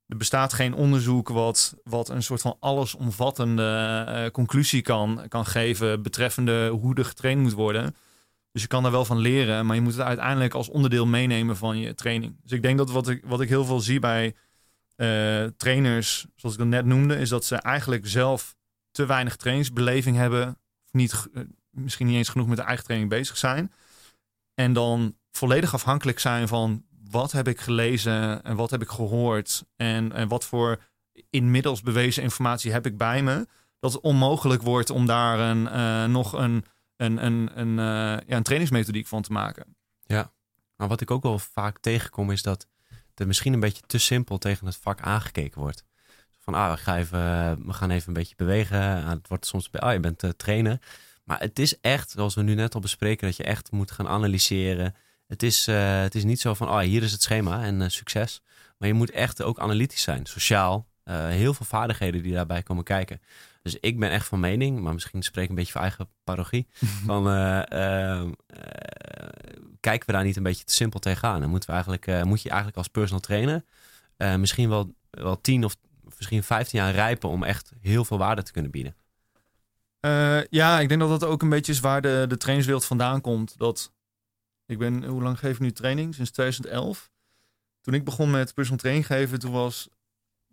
Er bestaat geen onderzoek wat, wat een soort van allesomvattende uh, conclusie kan, kan geven betreffende hoe er getraind moet worden. Dus je kan daar wel van leren, maar je moet het uiteindelijk als onderdeel meenemen van je training. Dus ik denk dat wat ik, wat ik heel veel zie bij uh, trainers, zoals ik dat net noemde, is dat ze eigenlijk zelf te weinig trainingsbeleving hebben. Of niet, uh, misschien niet eens genoeg met de eigen training bezig zijn. En dan volledig afhankelijk zijn van wat heb ik gelezen en wat heb ik gehoord. En, en wat voor inmiddels bewezen informatie heb ik bij me. Dat het onmogelijk wordt om daar een, uh, nog een, een, een, een, ja, een trainingsmethodiek van te maken. Ja, maar wat ik ook wel vaak tegenkom is dat er misschien een beetje te simpel tegen het vak aangekeken wordt. Van, ah, we gaan even, we gaan even een beetje bewegen. Ah, het wordt soms bij, ah, je bent uh, trainer. Maar het is echt, zoals we nu net al bespreken, dat je echt moet gaan analyseren. Het is, uh, het is niet zo van, oh, hier is het schema en uh, succes. Maar je moet echt ook analytisch zijn, sociaal. Heel veel vaardigheden die daarbij komen kijken. Dus ik ben echt van mening, maar misschien spreek ik een beetje *laughs* van eigen parochie. van, kijken we daar niet een beetje te simpel tegenaan? Dan moeten we eigenlijk, moet je eigenlijk als personal trainer misschien wel, wel 10 of misschien 15 jaar rijpen om echt heel veel waarde te kunnen bieden. ja, ik denk dat dat ook een beetje is waar de, de trainingswereld vandaan komt. Dat ik ben, hoe lang geef ik nu training? Sinds 2011. Toen ik begon met personal training geven, toen was,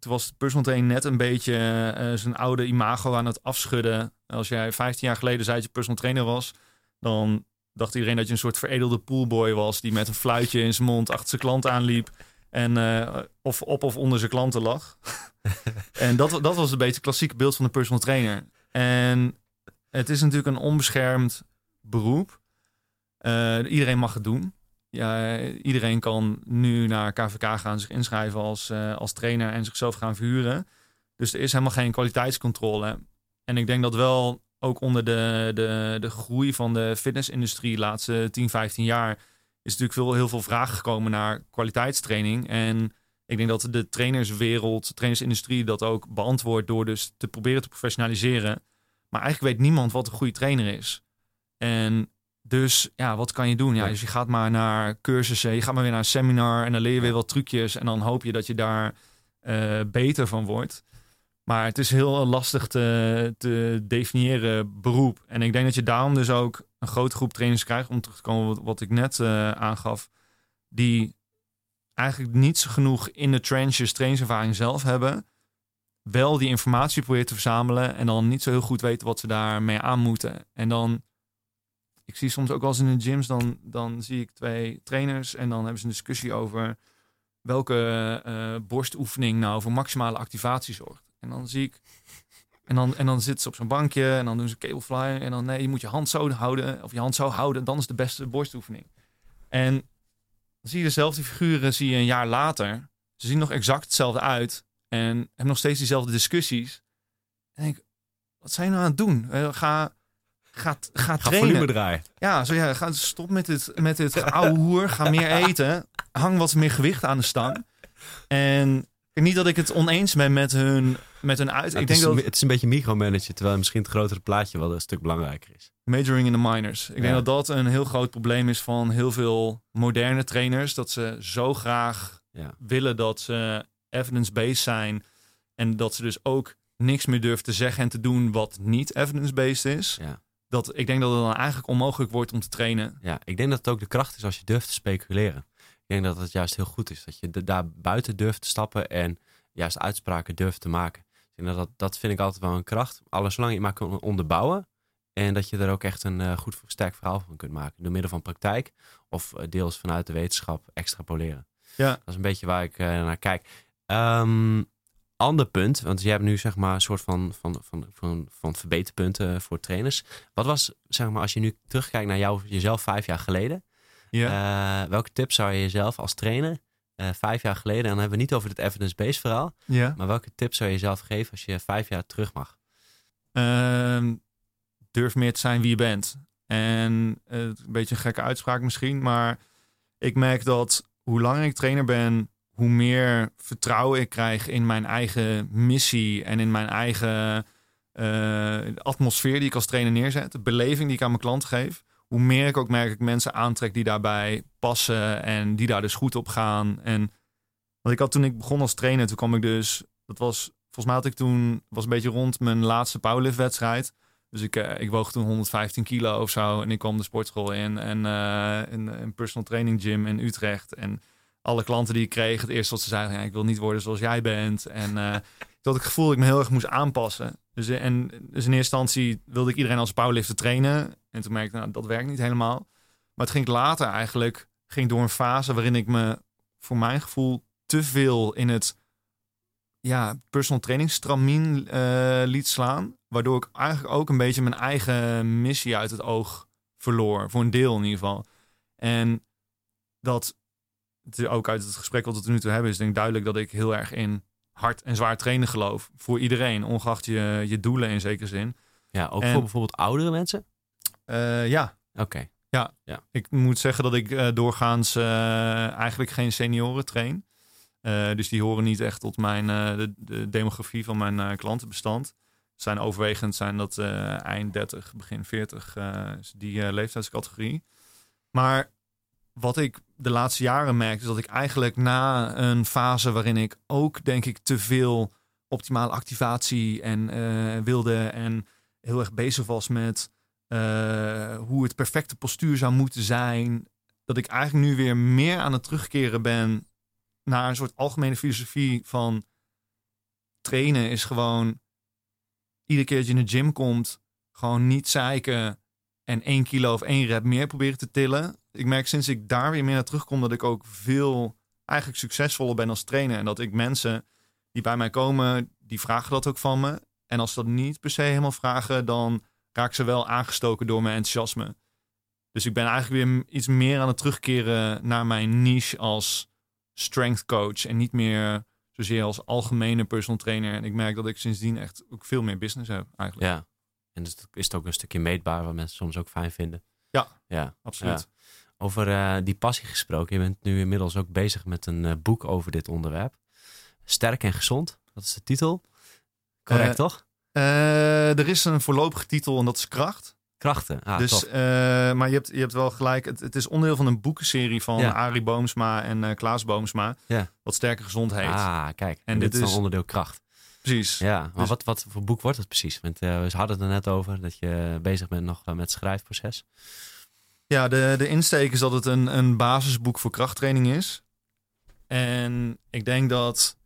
toen was personal training net een beetje uh, zijn oude imago aan het afschudden. Als jij 15 jaar geleden zei dat je personal trainer was, dan dacht iedereen dat je een soort veredelde poolboy was die met een fluitje in zijn mond achter zijn klant aanliep en uh, of op of onder zijn klanten lag. *laughs* en dat, dat was een beetje het klassieke beeld van de personal trainer. En het is natuurlijk een onbeschermd beroep. Uh, iedereen mag het doen. Ja, iedereen kan nu naar KVK gaan, zich inschrijven als, uh, als trainer en zichzelf gaan verhuren. Dus er is helemaal geen kwaliteitscontrole. En ik denk dat wel ook onder de, de, de groei van de fitnessindustrie de laatste 10, 15 jaar is natuurlijk veel, heel veel vragen gekomen naar kwaliteitstraining. En ik denk dat de trainerswereld, de trainersindustrie dat ook beantwoordt door dus te proberen te professionaliseren. Maar eigenlijk weet niemand wat een goede trainer is. En dus ja, wat kan je doen? Ja, dus je gaat maar naar cursussen, je gaat maar weer naar een seminar en dan leer je weer wat trucjes en dan hoop je dat je daar uh, beter van wordt. Maar het is heel lastig te, te definiëren beroep. En ik denk dat je daarom dus ook een grote groep trainers krijgt, om terug te komen wat, wat ik net uh, aangaf, die eigenlijk niet zo genoeg in de trenches trainingservaring zelf hebben. Wel die informatie proberen te verzamelen en dan niet zo heel goed weten wat ze daarmee aan moeten. En dan ik zie soms ook wel eens in de gyms, dan, dan zie ik twee trainers en dan hebben ze een discussie over welke uh, borstoefening nou voor maximale activatie zorgt. En dan zie ik, en dan, en dan zitten ze op zo'n bankje en dan doen ze cablefly en dan nee, je moet je hand zo houden of je hand zo houden, dan is de beste borstoefening. En dan zie je dezelfde figuren, zie je een jaar later, ze zien nog exact hetzelfde uit en hebben nog steeds diezelfde discussies. En ik, wat zijn nou aan het doen? Uh, ga Gaat, gaat ga trainen. draaien. Ja, zo ja, ga, stop met het, met het oude hoer. Ga meer eten. Hang wat meer gewicht aan de stang. En niet dat ik het oneens ben met hun, met hun uit. ik het, denk is, dat, het is een beetje micromanagen, terwijl misschien het grotere plaatje wel een stuk belangrijker is. Majoring in the minors. Ik denk dat dat een heel groot probleem is van heel veel moderne trainers. Dat ze zo graag ja. willen dat ze evidence-based zijn. En dat ze dus ook niks meer durven te zeggen en te doen wat niet evidence-based is. Ja dat ik denk dat het dan eigenlijk onmogelijk wordt om te trainen. Ja, ik denk dat het ook de kracht is als je durft te speculeren. Ik denk dat het juist heel goed is dat je daar buiten durft te stappen en juist uitspraken durft te maken. Ik denk dat, dat vind ik altijd wel een kracht. Alles zolang je maar kan onderbouwen en dat je er ook echt een uh, goed sterk verhaal van kunt maken. Door middel van praktijk of uh, deels vanuit de wetenschap extrapoleren. Ja. Dat is een beetje waar ik uh, naar kijk. Um, ander punt, want je hebt nu zeg maar een soort van, van, van, van, van verbeterpunten voor trainers. Wat was, zeg maar, als je nu terugkijkt naar jou, jezelf vijf jaar geleden. Ja. Uh, welke tips zou je jezelf als trainer uh, vijf jaar geleden, en dan hebben we niet over het evidence-based verhaal, ja. maar welke tips zou je jezelf geven als je vijf jaar terug mag? Uh, durf meer te zijn wie je bent. En een beetje een gekke uitspraak misschien, maar ik merk dat hoe langer ik trainer ben, hoe meer vertrouwen ik krijg in mijn eigen missie en in mijn eigen uh, atmosfeer die ik als trainer neerzet, de beleving die ik aan mijn klant geef, hoe meer ik ook merk ik mensen aantrek die daarbij passen en die daar dus goed op gaan. En wat ik had toen ik begon als trainer, toen kwam ik dus, dat was volgens mij had ik toen, was een beetje rond mijn laatste powerlift wedstrijd. Dus ik, uh, ik woog toen 115 kilo of zo en ik kwam de sportschool in en uh, een, een personal training gym in Utrecht en alle klanten die ik kreeg, het eerste wat ze zeiden, ja, ik wil niet worden zoals jij bent. En uh, *laughs* dat ik gevoel dat ik me heel erg moest aanpassen. Dus, eh, en, dus in eerste instantie wilde ik iedereen als powerlifter trainen. En toen merkte ik, nou, dat werkt niet helemaal. Maar het ging later eigenlijk, ging door een fase waarin ik me voor mijn gevoel te veel in het ja, personal training stramien uh, liet slaan. Waardoor ik eigenlijk ook een beetje mijn eigen missie uit het oog verloor. Voor een deel in ieder geval. En dat het ook uit het gesprek wat we nu toe hebben, is denk ik duidelijk dat ik heel erg in hard en zwaar trainen geloof. Voor iedereen, ongeacht je, je doelen in zekere zin. Ja, ook voor bijvoorbeeld oudere mensen? Eh, ja. Oké. Ik moet zeggen dat ik eh, doorgaans eh, eigenlijk geen senioren train. Dus die horen niet echt tot mijn, de, de demografie van mijn klantenbestand. Zijn overwegend zijn dat eind 30, begin 40, eh, is die leeftijdscategorie. Maar wat ik de laatste jaren merk, is dat ik eigenlijk na een fase waarin ik ook, denk ik, te veel optimale activatie en eh, wilde en heel erg bezig was met eh, hoe het perfecte postuur zou moeten zijn, dat ik eigenlijk nu weer meer aan het terugkeren ben naar een soort algemene filosofie van trainen is gewoon iedere keer dat je in de gym komt, gewoon niet zeiken en één kilo of één rep meer proberen te tillen. Ik merk sinds ik daar weer meer naar terugkom dat ik ook veel eigenlijk succesvoller ben als trainer. En dat ik mensen die bij mij komen, die vragen dat ook van me. En als ze dat niet per se helemaal vragen, dan raak ze wel aangestoken door mijn enthousiasme. Dus ik ben eigenlijk weer iets meer aan het terugkeren naar mijn niche als strength coach. En niet meer zozeer als algemene personal trainer. En ik merk dat ik sindsdien echt ook veel meer business heb eigenlijk. Ja. En dus is het ook een stukje meetbaar, wat mensen soms ook fijn vinden. Ja. Ja. Absoluut. Over eh, die passie gesproken. Je bent nu inmiddels ook bezig met een eh, boek over dit onderwerp. Sterk en gezond. Dat is de titel. Correct, Eh, toch? Er is een voorlopige titel en dat is Kracht. Krachten. Ah, dus, maar je hebt, je hebt wel gelijk. Het, het is onderdeel van een boekenserie van Ja. Arie Boomsma en Klaas Boomsma. Ja. Wat Sterke Gezond heet. Ah, kijk. En, En dit dit is is- dan onderdeel kracht. Precies. Ja, maar Dus- wat, wat voor boek wordt het precies? Want eh, we hadden het er net over dat je bezig bent nog eh, met het schrijfproces. Ja, de, de insteek is dat het een, een basisboek voor krachttraining is. En ik denk dat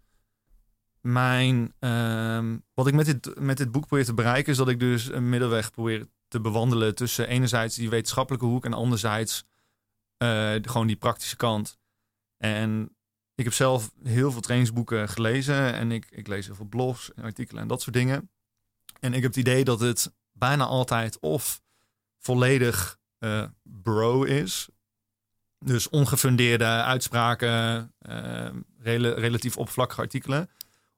mijn. ehm, wat ik met dit, met dit boek probeer te bereiken, is dat ik dus een middelweg probeer te bewandelen tussen enerzijds die wetenschappelijke hoek en anderzijds eh, gewoon die praktische kant. En ik heb zelf heel veel trainingsboeken gelezen en ik, ik lees heel veel blogs en artikelen en dat soort dingen. En ik heb het idee dat het bijna altijd of volledig eh, bro is. Dus ongefundeerde uitspraken, eh, rela- relatief oppervlakkige artikelen.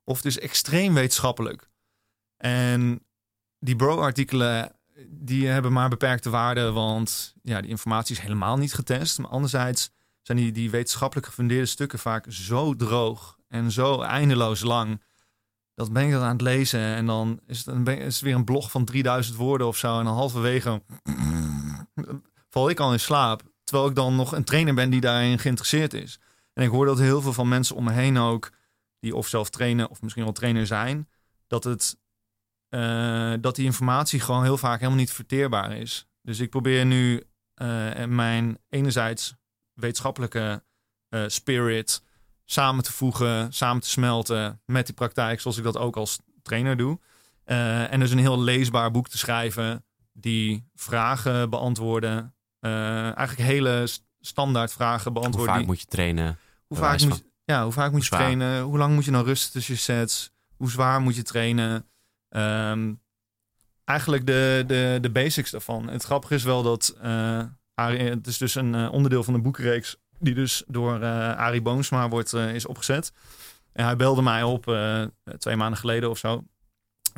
Of het is extreem wetenschappelijk. En die bro-artikelen, die hebben maar beperkte waarde, want ja, die informatie is helemaal niet getest. Maar anderzijds zijn die, die wetenschappelijk gefundeerde stukken vaak zo droog en zo eindeloos lang. Dat ben ik dan aan het lezen en dan is het, is weer een blog van 3000 woorden of zo. En dan halverwege *clears throat* val ik al in slaap. Terwijl ik dan nog een trainer ben die daarin geïnteresseerd is. En ik hoor dat heel veel van mensen om me heen ook, die of zelf trainen of misschien wel trainer zijn, dat, het, eh, dat die informatie gewoon heel vaak helemaal niet verteerbaar is. Dus ik probeer nu eh, mijn enerzijds wetenschappelijke eh, spirit samen te voegen, samen te smelten met die praktijk, zoals ik dat ook als trainer doe. Eh, en dus een heel leesbaar boek te schrijven die vragen beantwoorden. Eh, eigenlijk hele st- standaard vragen Hoe beantwoorden. vaak die- moet je trainen? hoe vaak moet je, ja, hoe vaak moet je trainen? Hoe lang moet je nou rusten tussen je sets? Hoe zwaar moet je trainen? Ehm, eigenlijk de, de, de basics daarvan. Het grappige is wel dat Arie, het is dus een eh, onderdeel van de boekenreeks die dus door eh Arie Boomsma wordt, eh, is opgezet. En hij belde mij op eh, twee maanden geleden of zo.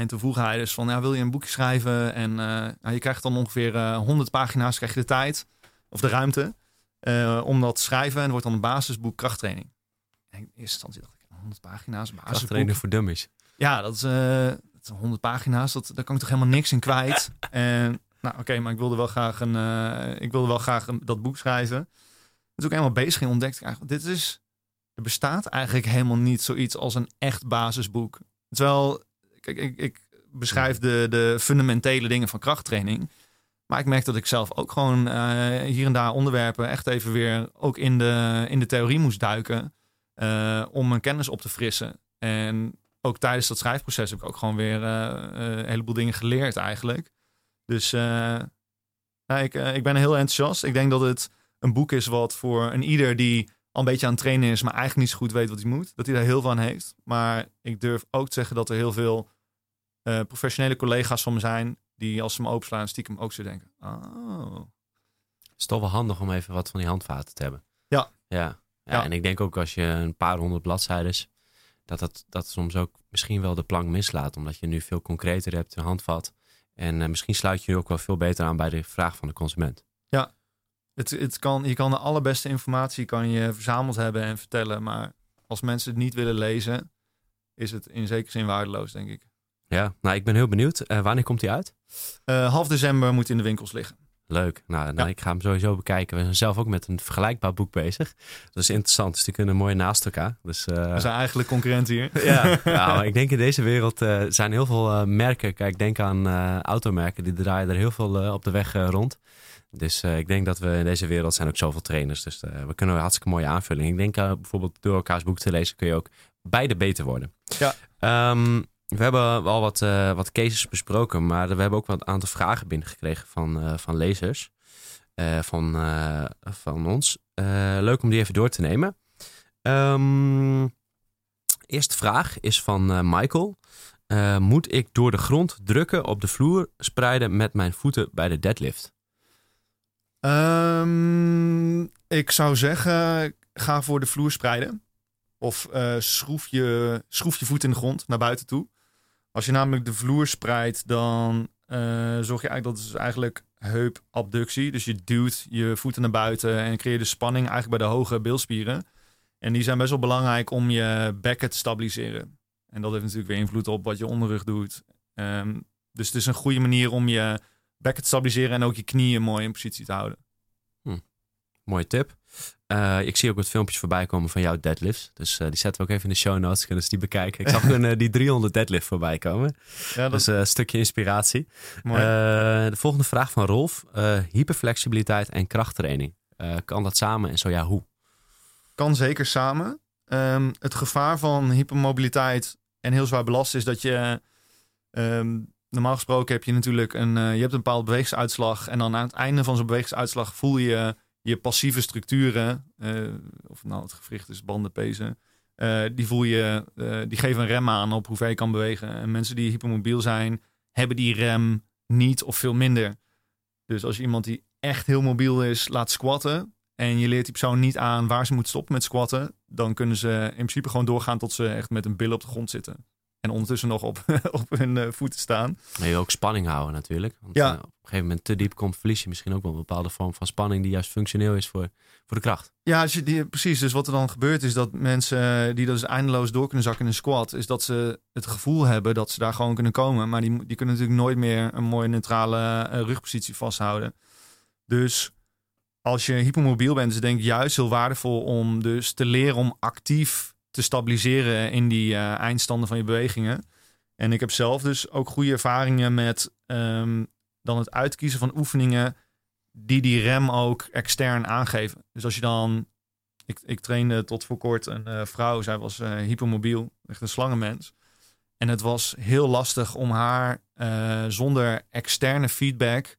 En toen vroeg hij dus van, ja, wil je een boekje schrijven? En eh, nou, je krijgt dan ongeveer eh 100 pagina's, krijg je de tijd of de ruimte eh, om dat te schrijven. En het wordt dan een basisboek krachttraining. En in eerste instantie dacht ik, 100 pagina's, basisboek. Krachttrainen voor dummies. Ja, dat is, eh, dat is 100 pagina's. Dat, daar kan ik toch helemaal niks in kwijt. *laughs* en nou, oké, maar ik wilde wel graag een, eh, ik wilde wel graag dat boek schrijven. Dus ook helemaal bezig ging ontdekte ik eigenlijk, dit is, er bestaat eigenlijk helemaal niet zoiets als een echt basisboek. Terwijl, kijk, ik, ik beschrijf de, de fundamentele dingen van krachttraining. Maar ik merk dat ik zelf ook gewoon eh, hier en daar onderwerpen echt even weer ook in de, in de theorie moest duiken. eh, om mijn kennis op te frissen. En ook tijdens dat schrijfproces heb ik ook gewoon weer een heleboel dingen geleerd eigenlijk. Dus eh, nou, ik, eh, ik ben heel enthousiast. Ik denk dat het een boek is wat voor een ieder die al een beetje aan het trainen is, maar eigenlijk niet zo goed weet wat hij moet, dat hij daar heel aan heeft. Maar ik durf ook te zeggen dat er heel veel eh, professionele collega's van me zijn die als ze me openslaan stiekem ook zo denken. Oh, Het is toch wel handig om even wat van die handvaten te hebben. Ja. Ja. ja. Ja. En ik denk ook als je een paar honderd bladzijden, dat dat, dat soms ook misschien wel de plank mislaat. Omdat je nu veel concreter hebt, een handvat. En misschien sluit je nu ook wel veel beter aan bij de vraag van de consument. Ja, het, het kan, je kan de allerbeste informatie kan je verzameld hebben en vertellen. Maar als mensen het niet willen lezen, is het in zekere zin waardeloos, denk ik. Ja, nou ik ben heel benieuwd. wanneer komt hij uit? half december moet in de winkels liggen. Leuk. Nou, nou ik ga hem sowieso bekijken. We zijn zelf ook met een vergelijkbaar boek bezig. Dat is interessant. Dus die kunnen mooi naast elkaar. Dus, uh... We zijn eigenlijk concurrenten hier. *laughs* ja, nou, ik denk in deze wereld uh, zijn heel veel uh, merken. Kijk, denk aan automerken. Die draaien er heel veel op de weg rond. Dus ik denk dat we in deze wereld zijn ook zoveel trainers. Dus we kunnen een hartstikke mooie aanvulling. Ik denk bijvoorbeeld door elkaars boek te lezen kun je ook beide beter worden. Ja. Um, we hebben al wat, uh, wat cases besproken, maar we hebben ook wel een aantal vragen binnengekregen van, uh, van lezers uh, van, van ons. leuk om die even door te nemen. Um, eerste vraag is van Michael. moet ik door de grond drukken op de vloer spreiden met mijn voeten bij de deadlift? Um, ik zou zeggen, ga voor de vloer spreiden. Of schroef, je, schroef je voet in de grond naar buiten toe. Als je namelijk de vloer spreidt, dan uh, zorg je eigenlijk dat het eigenlijk heupabductie. Dus je duwt je voeten naar buiten en creëer de spanning eigenlijk bij de hoge bilspieren. En die zijn best wel belangrijk om je bekken te stabiliseren. En dat heeft natuurlijk weer invloed op wat je onderrug doet. Um, dus het is een goede manier om je bekken te stabiliseren en ook je knieën mooi in positie te houden. Mooie tip. Uh, ik zie ook wat filmpjes voorbij komen van jouw deadlifts. Dus uh, die zetten we ook even in de show notes. Kunnen ze die bekijken. Ik zag *laughs* een, uh, die 300 deadlift voorbij komen. Ja, dat... Dus een stukje inspiratie. de volgende vraag van Rolf. hyperflexibiliteit en krachttraining. kan dat samen en zo ja, hoe? Kan zeker samen. Um, het gevaar van hypermobiliteit en heel zwaar belast is dat je... Um, normaal gesproken heb je natuurlijk een, je hebt een bepaalde bewegingsuitslag. En dan aan het einde van zo'n bewegingsuitslag voel je je passieve structuren, uh, of nou het gewricht is, banden, pezen, uh, die voel je, uh, die geven een rem aan op hoe ver je kan bewegen. En mensen die hypermobiel zijn, hebben die rem niet of veel minder. Dus als je iemand die echt heel mobiel is, laat squatten. En je leert die persoon niet aan waar ze moet stoppen met squatten. Dan kunnen ze in principe gewoon doorgaan tot ze echt met een bil op de grond zitten. En ondertussen nog op, *laughs* op hun uh, voeten staan. Maar je wil ook spanning houden natuurlijk. Want ja. Uh, op een gegeven moment te diep komt, verlies je misschien ook wel een bepaalde vorm van spanning die juist functioneel is voor, voor de kracht. Ja, als je die, precies. Dus wat er dan gebeurt is dat mensen eh, die dus eindeloos door kunnen zakken in een squat, is dat ze het gevoel hebben dat ze daar gewoon kunnen komen. Maar die, die kunnen natuurlijk nooit meer een mooie neutrale rugpositie vasthouden. Dus als je hypermobiel bent, is het denk ik juist heel waardevol om dus te leren om actief te stabiliseren in die uh, eindstanden van je bewegingen. En ik heb zelf dus ook goede ervaringen met um, dan het uitkiezen van oefeningen die die rem ook extern aangeven. Dus als je dan, ik, ik trainde tot voor kort een uh, vrouw, zij was uh, hypermobiel, echt een slangenmens. En het was heel lastig om haar zonder externe feedback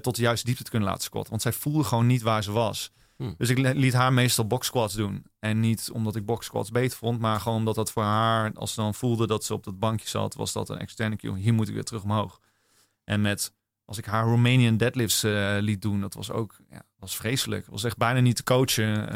tot de juiste diepte te kunnen laten squatten. Want zij voelde gewoon niet waar ze was. Hm. Dus ik liet haar meestal box squats doen. En niet omdat ik box squats beter vond, maar gewoon omdat dat voor haar, als ze dan voelde dat ze op dat bankje zat, was dat een externe cue. Hier moet ik weer terug omhoog. En met, als ik haar Romanian deadlifts uh, liet doen, dat was ook, ja, was vreselijk. Was echt bijna niet te coachen,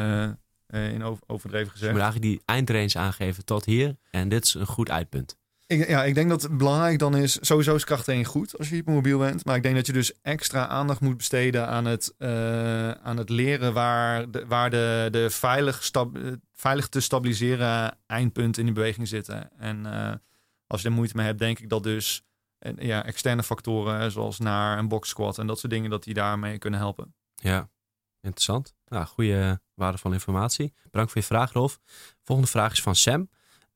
uh, in over, overdreven gezegd. Dus je moet eigenlijk die eindrange aangeven tot hier. En dit is een goed uitpunt. Ik, ja, ik denk dat het belangrijk dan is, sowieso is krachttraining goed als je hypermobiel bent. Maar ik denk dat je dus extra aandacht moet besteden aan het, uh, aan het leren waar de, waar de, de veilig, stab, veilig te stabiliseren eindpunten in die beweging zitten. En uh, als je er moeite mee hebt, denk ik dat dus en, ja, externe factoren zoals naar een box squat en dat soort dingen, dat die daarmee kunnen helpen. Ja, interessant. Nou, goede waardevolle informatie. Bedankt voor je vraag, Rolf. Volgende vraag is van Sam.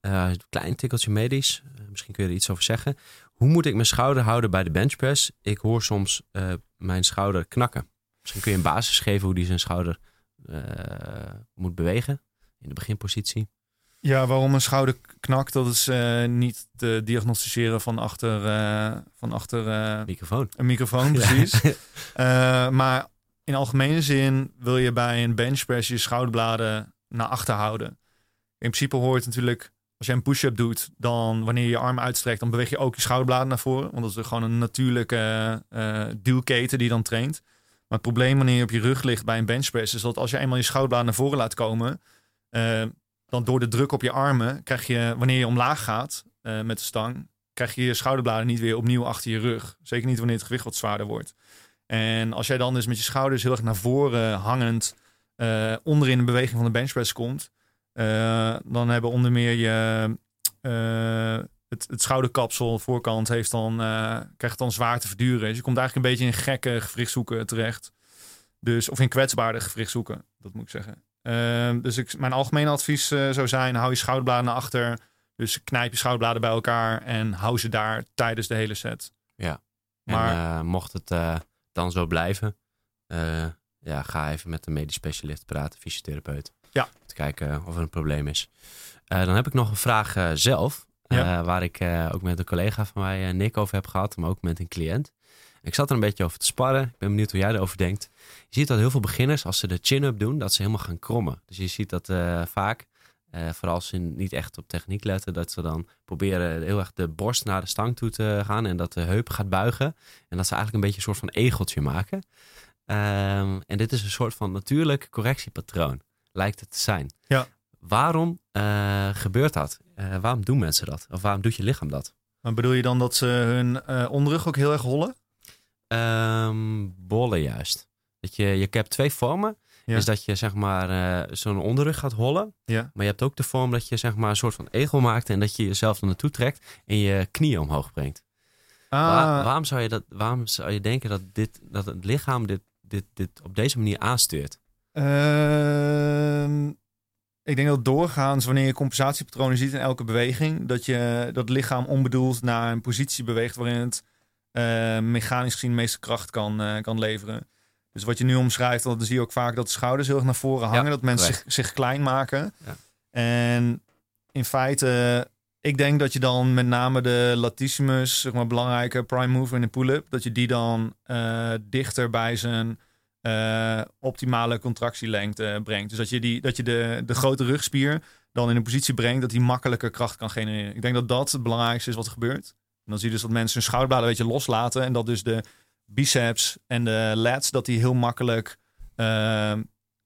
Uh, klein tikkeltje medisch. Uh, misschien kun je er iets over zeggen. Hoe moet ik mijn schouder houden bij de benchpress? Ik hoor soms uh, mijn schouder knakken. Misschien kun je een basis geven hoe die zijn schouder moet bewegen in de beginpositie. Ja, waarom een schouder knakt, dat is niet te diagnosticeren van achter, van achter microfoon. een microfoon, *laughs* precies. maar in algemene zin wil je bij een benchpress je schouderbladen naar achter houden. In principe hoort natuurlijk als je een push-up doet, dan wanneer je je arm uitstrekt, dan beweeg je ook je schouderbladen naar voren. Want dat is gewoon een natuurlijke uh, duwketen die dan traint. Maar het probleem wanneer je op je rug ligt bij een benchpress, is dat als je eenmaal je schouderbladen naar voren laat komen, uh, dan door de druk op je armen krijg je, wanneer je omlaag gaat uh, met de stang, krijg je je schouderbladen niet weer opnieuw achter je rug. Zeker niet wanneer het gewicht wat zwaarder wordt. En als jij dan dus met je schouders heel erg naar voren hangend onderin de beweging van de benchpress komt, dan hebben onder meer je uh, het, het schouderkapsel, voorkant, heeft dan, krijgt dan zwaar te verduren. Dus je komt eigenlijk een beetje in gekke gewrichtshoeken terecht. Dus, of in kwetsbare gewrichtshoeken, dat moet ik zeggen. Ehm, dus ik, mijn algemene advies zou zijn, hou je schouderbladen naar achter. Dus knijp je schouderbladen bij elkaar en hou ze daar tijdens de hele set. Ja, maar mocht het dan zo blijven, ja, ga even met een medisch specialist praten, fysiotherapeut. Ja. Om te kijken of er een probleem is. Uh, dan heb ik nog een vraag uh, zelf, ja. waar ik ook met een collega van mij, Nick, over heb gehad, maar ook met een cliënt. Ik zat er een beetje over te sparren. Ik ben benieuwd hoe jij erover denkt. Je ziet dat heel veel beginners, als ze de chin-up doen, dat ze helemaal gaan krommen. Dus je ziet dat vaak uh, vooral als ze niet echt op techniek letten, dat ze dan proberen heel erg de borst naar de stang toe te gaan en dat de heup gaat buigen. En dat ze eigenlijk een beetje een soort van egeltje maken. Um, en dit is een soort van natuurlijk correctiepatroon, lijkt het te zijn. Ja. Waarom uh, gebeurt dat? Uh, waarom doen mensen dat? Of waarom doet je lichaam dat? Maar bedoel je dan dat ze hun onderrug ook heel erg hollen? Um, bollen juist. Dat je, je hebt twee vormen. Ja. Is dat je zeg maar zo'n onderrug gaat hollen. Ja. Maar je hebt ook de vorm dat je zeg maar een soort van egel maakt en dat je jezelf er naartoe trekt en je knieën omhoog brengt. Ah. Waar, waarom, zou je dat, waarom zou je denken dat, dit, dat het lichaam dit, dit, dit op deze manier aanstuurt? Uh, ik denk dat doorgaans, wanneer je compensatiepatronen ziet in elke beweging, dat je dat lichaam onbedoeld naar een positie beweegt waarin het uh, mechanisch gezien de meeste kracht kan, uh, kan leveren. Dus wat je nu omschrijft, dan zie je ook vaak dat de schouders heel erg naar voren hangen. dat mensen zich, zich, klein maken. Ja. En in feite, ik denk dat je dan met name de latissimus, zeg maar belangrijke prime mover in de pull-up, dat je die dan uh, dichter bij zijn uh, optimale contractielengte brengt. Dus dat je, die, dat je de, de grote rugspier dan in een positie brengt dat hij makkelijker kracht kan genereren. Ik denk dat dat het belangrijkste is wat er gebeurt. En dan zie je dus dat mensen hun schouderbladen een beetje loslaten en dat dus de biceps en de lats, dat die heel makkelijk uh,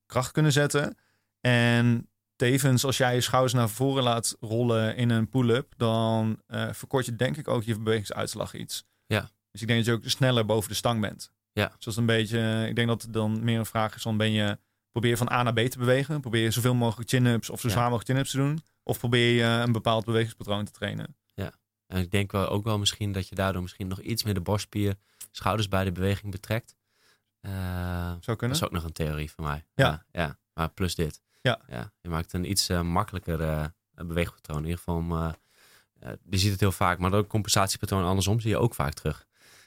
kracht kunnen zetten. En tevens, als jij je schouders naar voren laat rollen in een pull-up, dan uh, verkort je denk ik ook je bewegingsuitslag iets. Ja. Dus ik denk dat je ook sneller boven de stang bent. Ja. Dus dat is een beetje, ik denk dat het dan meer een vraag is van ben je, probeer je van A naar B te bewegen? Probeer je zoveel mogelijk chin-ups of zo zwaar mogelijk chin-ups te doen? Of probeer je een bepaald bewegingspatroon te trainen? Ja. En ik denk wel ook wel misschien dat je daardoor misschien nog iets meer de borstspier schouders bij de beweging betrekt. Uh, Zou kunnen. Dat is ook nog een theorie van mij. Ja. ja, ja. Maar plus dit. Ja. ja. Je maakt een iets uh, makkelijker uh, beweegpatroon. In ieder geval, je ziet het heel vaak. Maar dat compensatiepatroon andersom zie je ook vaak terug.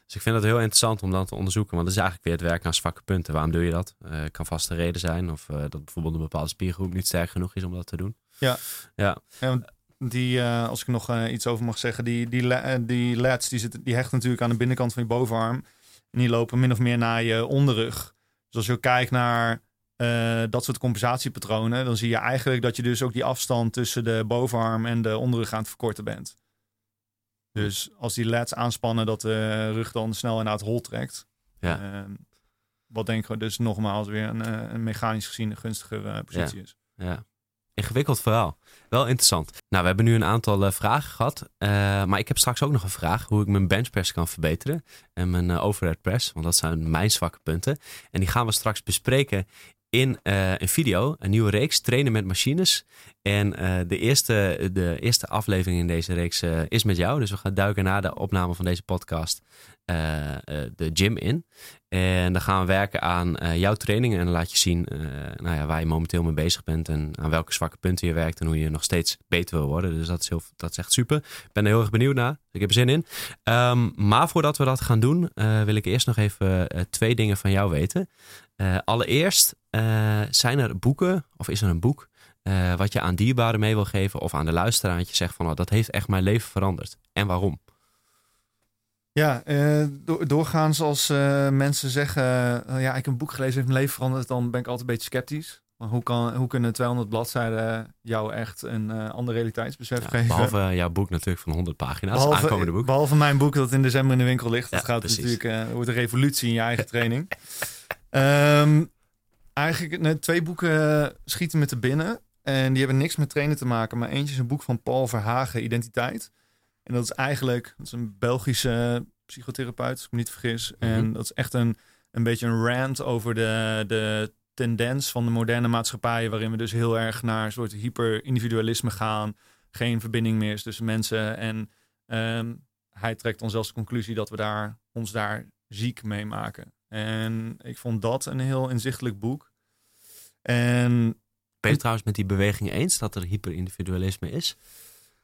Dus ik vind het heel interessant om dat te onderzoeken. Want dat is eigenlijk weer het werken aan zwakke punten. Waarom doe je dat? kan vast een reden zijn. Of dat bijvoorbeeld een bepaalde spiergroep niet sterk genoeg is om dat te doen. Ja. Ja. ja die, uh, als ik nog uh, iets over mag zeggen, die, die, uh, die lats die, die hechten natuurlijk aan de binnenkant van je bovenarm. En die lopen min of meer naar je onderrug. Dus als je kijkt naar dat soort compensatiepatronen, dan zie je eigenlijk dat je dus ook die afstand tussen de bovenarm en de onderrug aan het verkorten bent. Dus als die lats aanspannen, dat de rug dan snel naar het hol trekt. Ja. wat denk ik dus nogmaals weer een, een mechanisch gezien een gunstigere positie ja. is. Ja. Ingewikkeld verhaal. Wel interessant. Nou, we hebben nu een aantal uh, vragen gehad. Uh, maar ik heb straks ook nog een vraag hoe ik mijn benchpress kan verbeteren. En mijn overhead press. Want dat zijn mijn zwakke punten. En die gaan we straks bespreken in een video. Een nieuwe reeks, Trainen met Machines. En de, eerste, de eerste aflevering in deze reeks is met jou. Dus we gaan duiken na de opname van deze podcast de gym in. En dan gaan we werken aan uh, jouw trainingen. En dan laat je zien nou ja, waar je momenteel mee bezig bent. En aan welke zwakke punten je werkt. En hoe je nog steeds beter wil worden. Dus dat is, heel, dat is echt super. Ik ben er heel erg benieuwd naar. Dus ik heb er zin in. Um, maar voordat we dat gaan doen. Wil ik eerst nog even twee dingen van jou weten. allereerst. zijn er boeken. Of is er een boek. wat je aan dierbaren mee wil geven. Of aan de luisteraar. Dat je zegt van. Oh, dat heeft echt mijn leven veranderd. En waarom? Ja, uh, do doorgaans als uh, mensen zeggen, uh, ja, ik heb een boek gelezen, heeft mijn leven veranderd, dan ben ik altijd een beetje sceptisch. Maar hoe, kan, hoe kunnen 200 bladzijden jou echt een ander realiteitsbesef ja, geven? Behalve jouw boek natuurlijk van 100 pagina's, behalve, aankomende boek. Behalve mijn boek dat in december in de winkel ligt. Dat gaat precies. natuurlijk, wordt een revolutie in je eigen training. um, *laughs* eigenlijk, nee, twee boeken schieten me te binnen. En die hebben niks met trainen te maken. Maar eentje is een boek van Paul Verhagen, Identiteit. En dat is eigenlijk dat is een Belgische psychotherapeut, als ik me niet vergis. En Mhm. dat is echt een, een beetje een rant over de, de tendens van de moderne maatschappij, waarin we dus heel erg naar een soort hyper-individualisme gaan. Geen verbinding meer is tussen mensen. En ehm, hij trekt dan zelfs de conclusie dat we daar, ons daar ziek mee maken. En ik vond dat een heel inzichtelijk boek. En Ben je het trouwens met die beweging eens dat er hyperindividualisme is?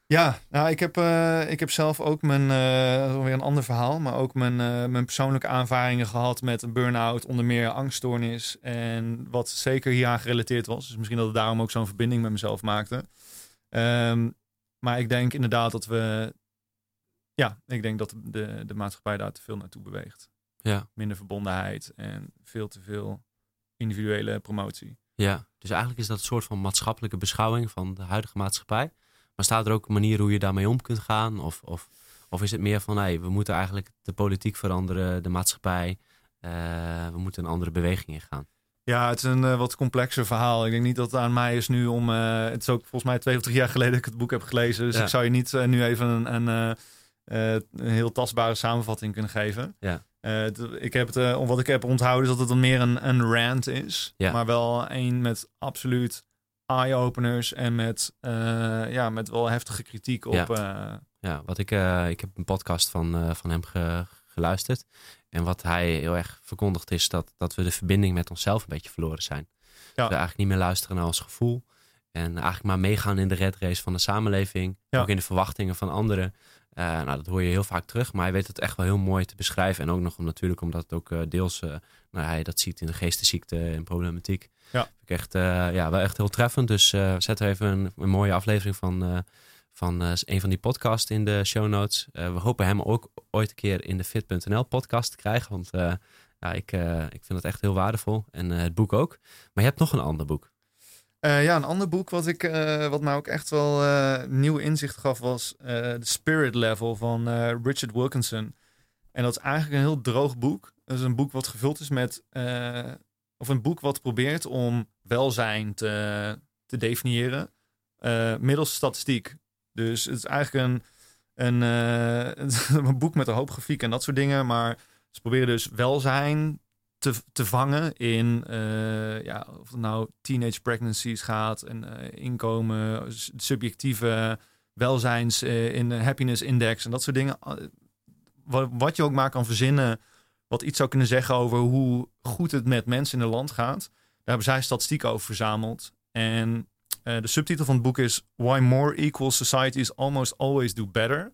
Ja, nou, ik heb, eh, ik heb zelf ook mijn, eh, weer een ander verhaal, maar ook mijn, eh, mijn persoonlijke aanvaringen gehad met een burn-out, onder meer angststoornis. En wat zeker hieraan gerelateerd was. Dus misschien dat het daarom ook zo'n verbinding met mezelf maakte. Ehm, maar ik denk inderdaad dat we, ja, ik denk dat de, de maatschappij daar te veel naartoe beweegt. Ja. Minder verbondenheid en veel te veel individuele promotie. Ja, dus eigenlijk is dat een soort van maatschappelijke beschouwing van de huidige maatschappij. Maar staat er ook een manier hoe je daarmee om kunt gaan? Of, of, of is het meer van, hey, we moeten eigenlijk de politiek veranderen, de maatschappij. eh, we moeten een andere beweging ingaan. Ja, het is een eh, wat complexer verhaal. Ik denk niet dat het aan mij is nu om. eh, het is ook volgens mij twee of drie jaar geleden dat ik het boek heb gelezen. Dus Ja. ik zou je niet nu even een, een, een heel tastbare samenvatting kunnen geven. Ja. Ik heb het, wat ik heb onthouden is dat het dan meer een, een rant is. Ja. Maar wel een met absoluut eye-openers en met, eh, ja, met wel heftige kritiek op. Ja. eh, Ja, wat ik, eh, ik heb een podcast van, van hem ge- geluisterd. En wat hij heel erg verkondigt is dat, dat we de verbinding met onszelf een beetje verloren zijn. Dat we eigenlijk niet meer luisteren naar ons gevoel. En eigenlijk maar meegaan in de red race van de samenleving. Ja. Ook in de verwachtingen van anderen. Eh, nou, dat hoor je heel vaak terug. Maar hij weet het echt wel heel mooi te beschrijven. En ook nog om, natuurlijk omdat het ook eh, deels eh, nou, hij dat ziet in de geestesziekte en problematiek. Ja. Vind Ik echt, ja, wel echt heel treffend. Dus zet er even een, een mooie aflevering van, van een van die podcasts in de show notes. We hopen hem ook ooit een keer in de Fit.nl podcast te krijgen. Want ja, ik, ik vind het echt heel waardevol. En het boek ook. Maar je hebt nog een ander boek. Eh, ja, een ander boek wat, ik, eh, wat mij ook echt wel eh, nieuw inzicht gaf was The Spirit Level van Richard Wilkinson. En dat is eigenlijk een heel droog boek. Dat is een boek wat gevuld is met, of een boek wat probeert om welzijn te, te definiëren middels statistiek. Dus het is eigenlijk een, een, *laughs* een boek met een hoop grafiek en dat soort dingen. Maar ze proberen dus welzijn te, vangen in eh, ja, of het nou teenage pregnancies gaat en eh, inkomen, subjectieve welzijns eh, in happiness index en dat soort dingen. Wat, je ook maar kan verzinnen, wat iets zou kunnen zeggen over hoe goed het met mensen in het land gaat. Daar hebben zij statistieken over verzameld. En de subtitel van het boek is Why More Equal Societies Almost Always Do Better. En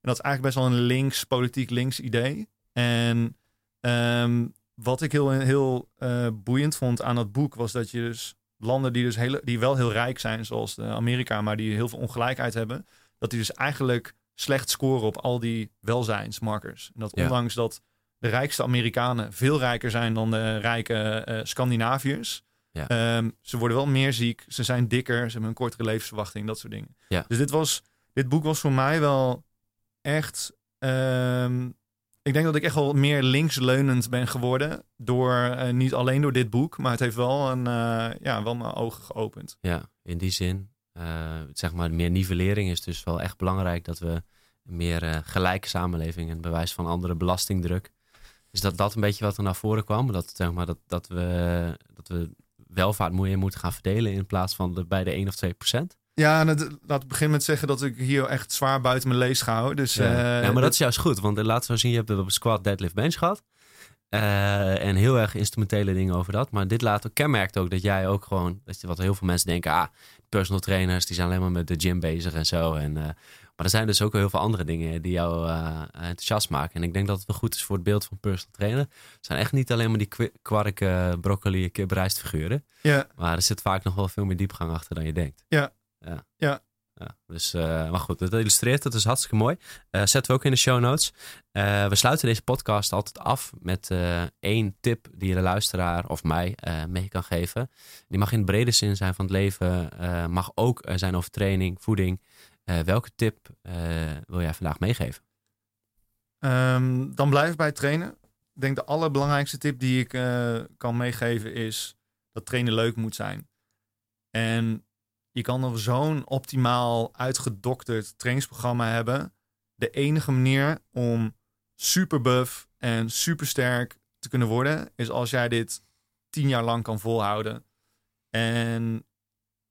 dat is eigenlijk best wel een links, politiek links idee. En ehm, wat ik heel, heel eh, boeiend vond aan dat boek was dat je dus landen die, dus hele, die wel heel rijk zijn, zoals de Amerika, maar die heel veel ongelijkheid hebben, dat die dus eigenlijk slecht scoren op al die welzijnsmarkers. En dat Ja. ondanks dat de rijkste Amerikanen veel rijker zijn dan de rijke eh, Scandinaviërs. Ja. Ehm, ze worden wel meer ziek, ze zijn dikker, ze hebben een kortere levensverwachting, dat soort dingen. Ja. Dus dit, was, dit boek was voor mij wel echt. ehm, ik denk dat ik echt wel meer linksleunend ben geworden. Door, eh, niet alleen door dit boek, maar het heeft wel, een, eh, ja, wel mijn ogen geopend. Ja, in die zin. eh, zeg maar, meer nivellering is dus wel echt belangrijk dat we meer gelijke samenleving en bewijs van andere belastingdruk. Is dat dat een beetje wat er naar voren kwam? Dat, zeg maar, dat, dat, we, dat we welvaart meer moeten gaan verdelen in plaats van de, bij de 1 of 2 procent? Ja, en het, laat ik beginnen met zeggen dat ik hier echt zwaar buiten mijn lees ga. Dus, Ja. eh, ja, maar dat is juist goed. Want eh, laten we zien, je hebt het op squat, deadlift, bench gehad. Eh, en heel erg instrumentele dingen over dat. Maar dit laat ook, kenmerkt ook dat jij ook gewoon... Dat je, wat heel veel mensen denken... Ah, personal trainers, die zijn alleen maar met de gym bezig en zo. En, eh, maar er zijn dus ook heel veel andere dingen die jou eh, enthousiast maken. En ik denk dat het wel goed is voor het beeld van personal trainer. Het zijn echt niet alleen maar die kwark, eh, broccoli, kiprijst figuren. ja, Maar er zit vaak nog wel veel meer diepgang achter dan je denkt. Ja. Ja. Ja. Ja, dus, eh, maar goed, dat illustreert het. Dat is hartstikke mooi. Eh, zetten we ook in de show notes. Eh, we sluiten deze podcast altijd af met één tip die de luisteraar of mij mee kan geven. Die mag in de brede zin zijn van het leven. mag ook zijn over training, voeding. Welke tip wil jij vandaag meegeven? Ehm, dan blijf bij trainen. Ik denk de allerbelangrijkste tip die ik kan meegeven is dat trainen leuk moet zijn. En je kan nog zo'n optimaal uitgedokterd trainingsprogramma hebben. de enige manier om super buff en super sterk te kunnen worden, is als jij dit tien jaar lang kan volhouden. En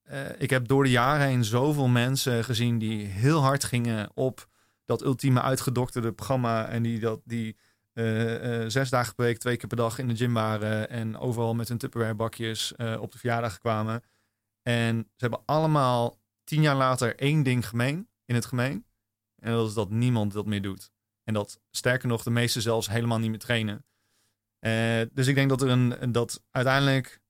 eh, ik heb door de jaren heen zoveel mensen gezien die heel hard gingen op dat ultieme uitgedokterde programma. En die, dat, die eh, eh, zes dagen per week, twee keer per dag in de gym waren. En overal met hun Tupperware bakjes op de verjaardag kwamen. En ze hebben allemaal tien jaar later één ding gemeen in het gemeen. En dat is dat niemand dat meer doet. En dat sterker nog, de meesten zelfs helemaal niet meer trainen. dus ik denk dat er een dat uiteindelijk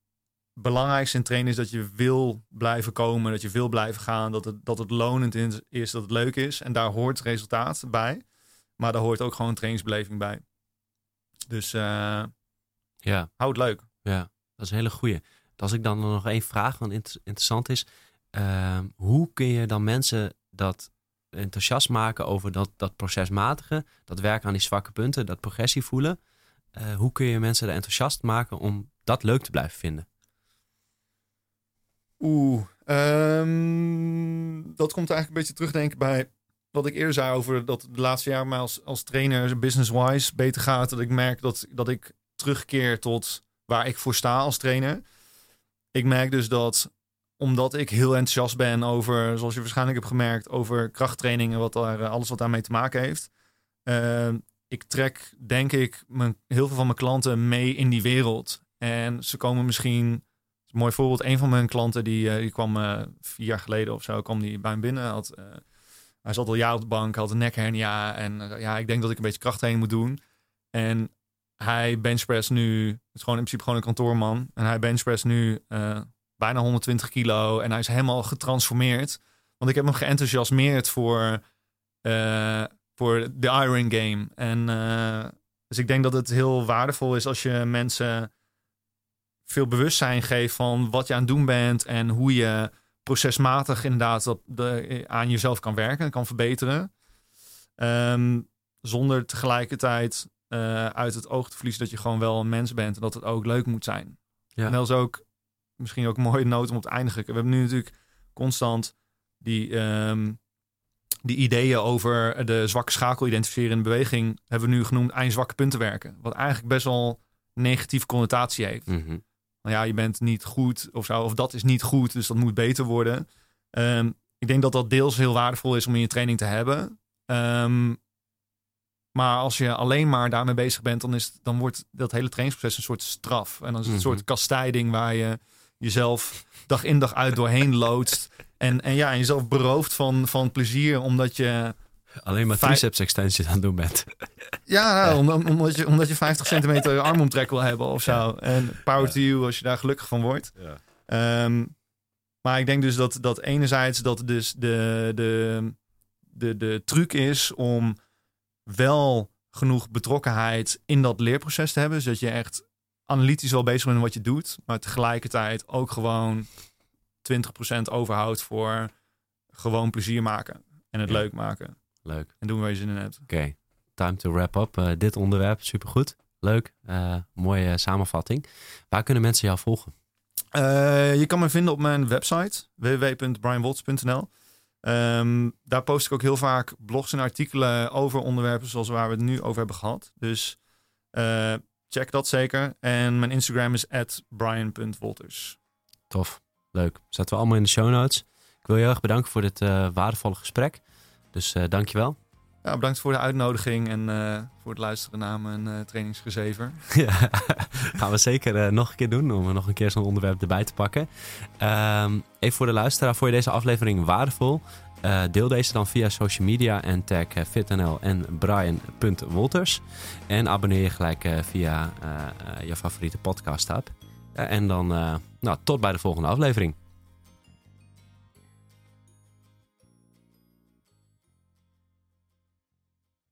belangrijkste in trainen is dat je wil blijven komen, dat je wil blijven gaan, dat het, dat het lonend is, dat het leuk is. En daar hoort resultaat bij. Maar daar hoort ook gewoon trainingsbeleving bij. Dus uh, ja. hou het leuk. Ja, dat is een hele goeie. Als ik dan nog één vraag, want interessant is. Ehm, hoe kun je dan mensen dat enthousiast maken over dat, dat procesmatige, dat werken aan die zwakke punten, dat progressie voelen? Uh, hoe kun je mensen er enthousiast maken om dat leuk te blijven vinden? Oeh, um, dat komt eigenlijk een beetje terugdenken bij wat ik eerder zei over dat de laatste jaar mij als, als trainer business-wise beter gaat. Dat ik merk dat, dat ik terugkeer tot waar ik voor sta als trainer. Ik merk dus dat omdat ik heel enthousiast ben over, zoals je waarschijnlijk hebt gemerkt, over krachttrainingen, wat daar, alles wat daarmee te maken heeft. Uh, ik trek, denk ik, heel veel van mijn klanten mee in die wereld. En ze komen misschien mooi voorbeeld. Een van mijn klanten die, uh, die kwam vier jaar geleden of zo, kwam die bij me binnen. Had, hij zat al jaar op de bank, had een nekhernia. En ja, ik denk dat ik een beetje kracht moet doen. En hij benchpress nu, het is gewoon in principe gewoon een kantoorman. En hij benchpress nu bijna 120 kilo. En hij is helemaal getransformeerd. Want ik heb hem geenthousiasmeerd voor, voor de Iron Game. En dus ik denk dat het heel waardevol is als je mensen veel bewustzijn geeft van wat je aan het doen bent en hoe je procesmatig inderdaad op de, aan jezelf kan werken en kan verbeteren. Ehm, zonder tegelijkertijd uh, uit het oog te verliezen dat je gewoon wel een mens bent en dat het ook leuk moet zijn. Ja. En dat is ook misschien ook een mooie noot om op te eindigen. We hebben nu natuurlijk constant die, um, die ideeën over de zwakke schakel identificeren in de beweging, hebben we nu genoemd eindzwakke punten werken. Wat eigenlijk best wel negatieve connotatie heeft. Mm nou ja, je bent niet goed of zo, of dat is niet goed, dus dat moet beter worden. Ehm, ik denk dat dat deels heel waardevol is om in je training te hebben. Um, maar als je alleen maar daarmee bezig bent, dan, is, dan wordt dat hele trainingsproces een soort straf. En dan is het een soort mhm. kastijding waar je jezelf dag in dag uit doorheen *laughs* loodst. En, en ja, en jezelf berooft van, van plezier, omdat je Alleen maar triceps extensions aan het doen bent. Ja, nou, omdat, je, omdat je 50 *laughs* centimeter armomtrek wil hebben of zo. En power to you als je daar gelukkig van wordt. Ja. Ehm, maar ik denk dus dat, dat enerzijds dat dus de, de, de, de truc is om wel genoeg betrokkenheid in dat leerproces te hebben. Zodat je echt analytisch wel bezig bent met wat je doet. Maar tegelijkertijd ook gewoon 20% overhoudt voor gewoon plezier maken. En het leuk maken. Leuk. En doen waar je zin in hebt. Oké, time to wrap up. Uh, dit onderwerp, supergoed. Leuk. Uh, mooie samenvatting. Waar kunnen mensen jou volgen? Uh, je kan me vinden op mijn website www.brianwolts.nl. Ehm, daar post ik ook heel vaak blogs en artikelen over onderwerpen zoals waar we het nu over hebben gehad. Dus check dat zeker. En mijn Instagram is brian.wolters. Tof. Leuk. Zetten we allemaal in de show notes. Ik wil je heel erg bedanken voor dit waardevolle gesprek. Dus uh, dankjewel. Ja, bedankt voor de uitnodiging en uh, voor het luisteren naar mijn uh, trainingsgezever. *laughs* ja, gaan we zeker nog een keer doen om nog een keer zo'n onderwerp erbij te pakken. Um, even voor de luisteraar, voor je deze aflevering waardevol? deel deze dan via social media en tag fitnl en brian.wolters. En abonneer je gelijk via je favoriete podcast app. en dan nou, tot bij de volgende aflevering.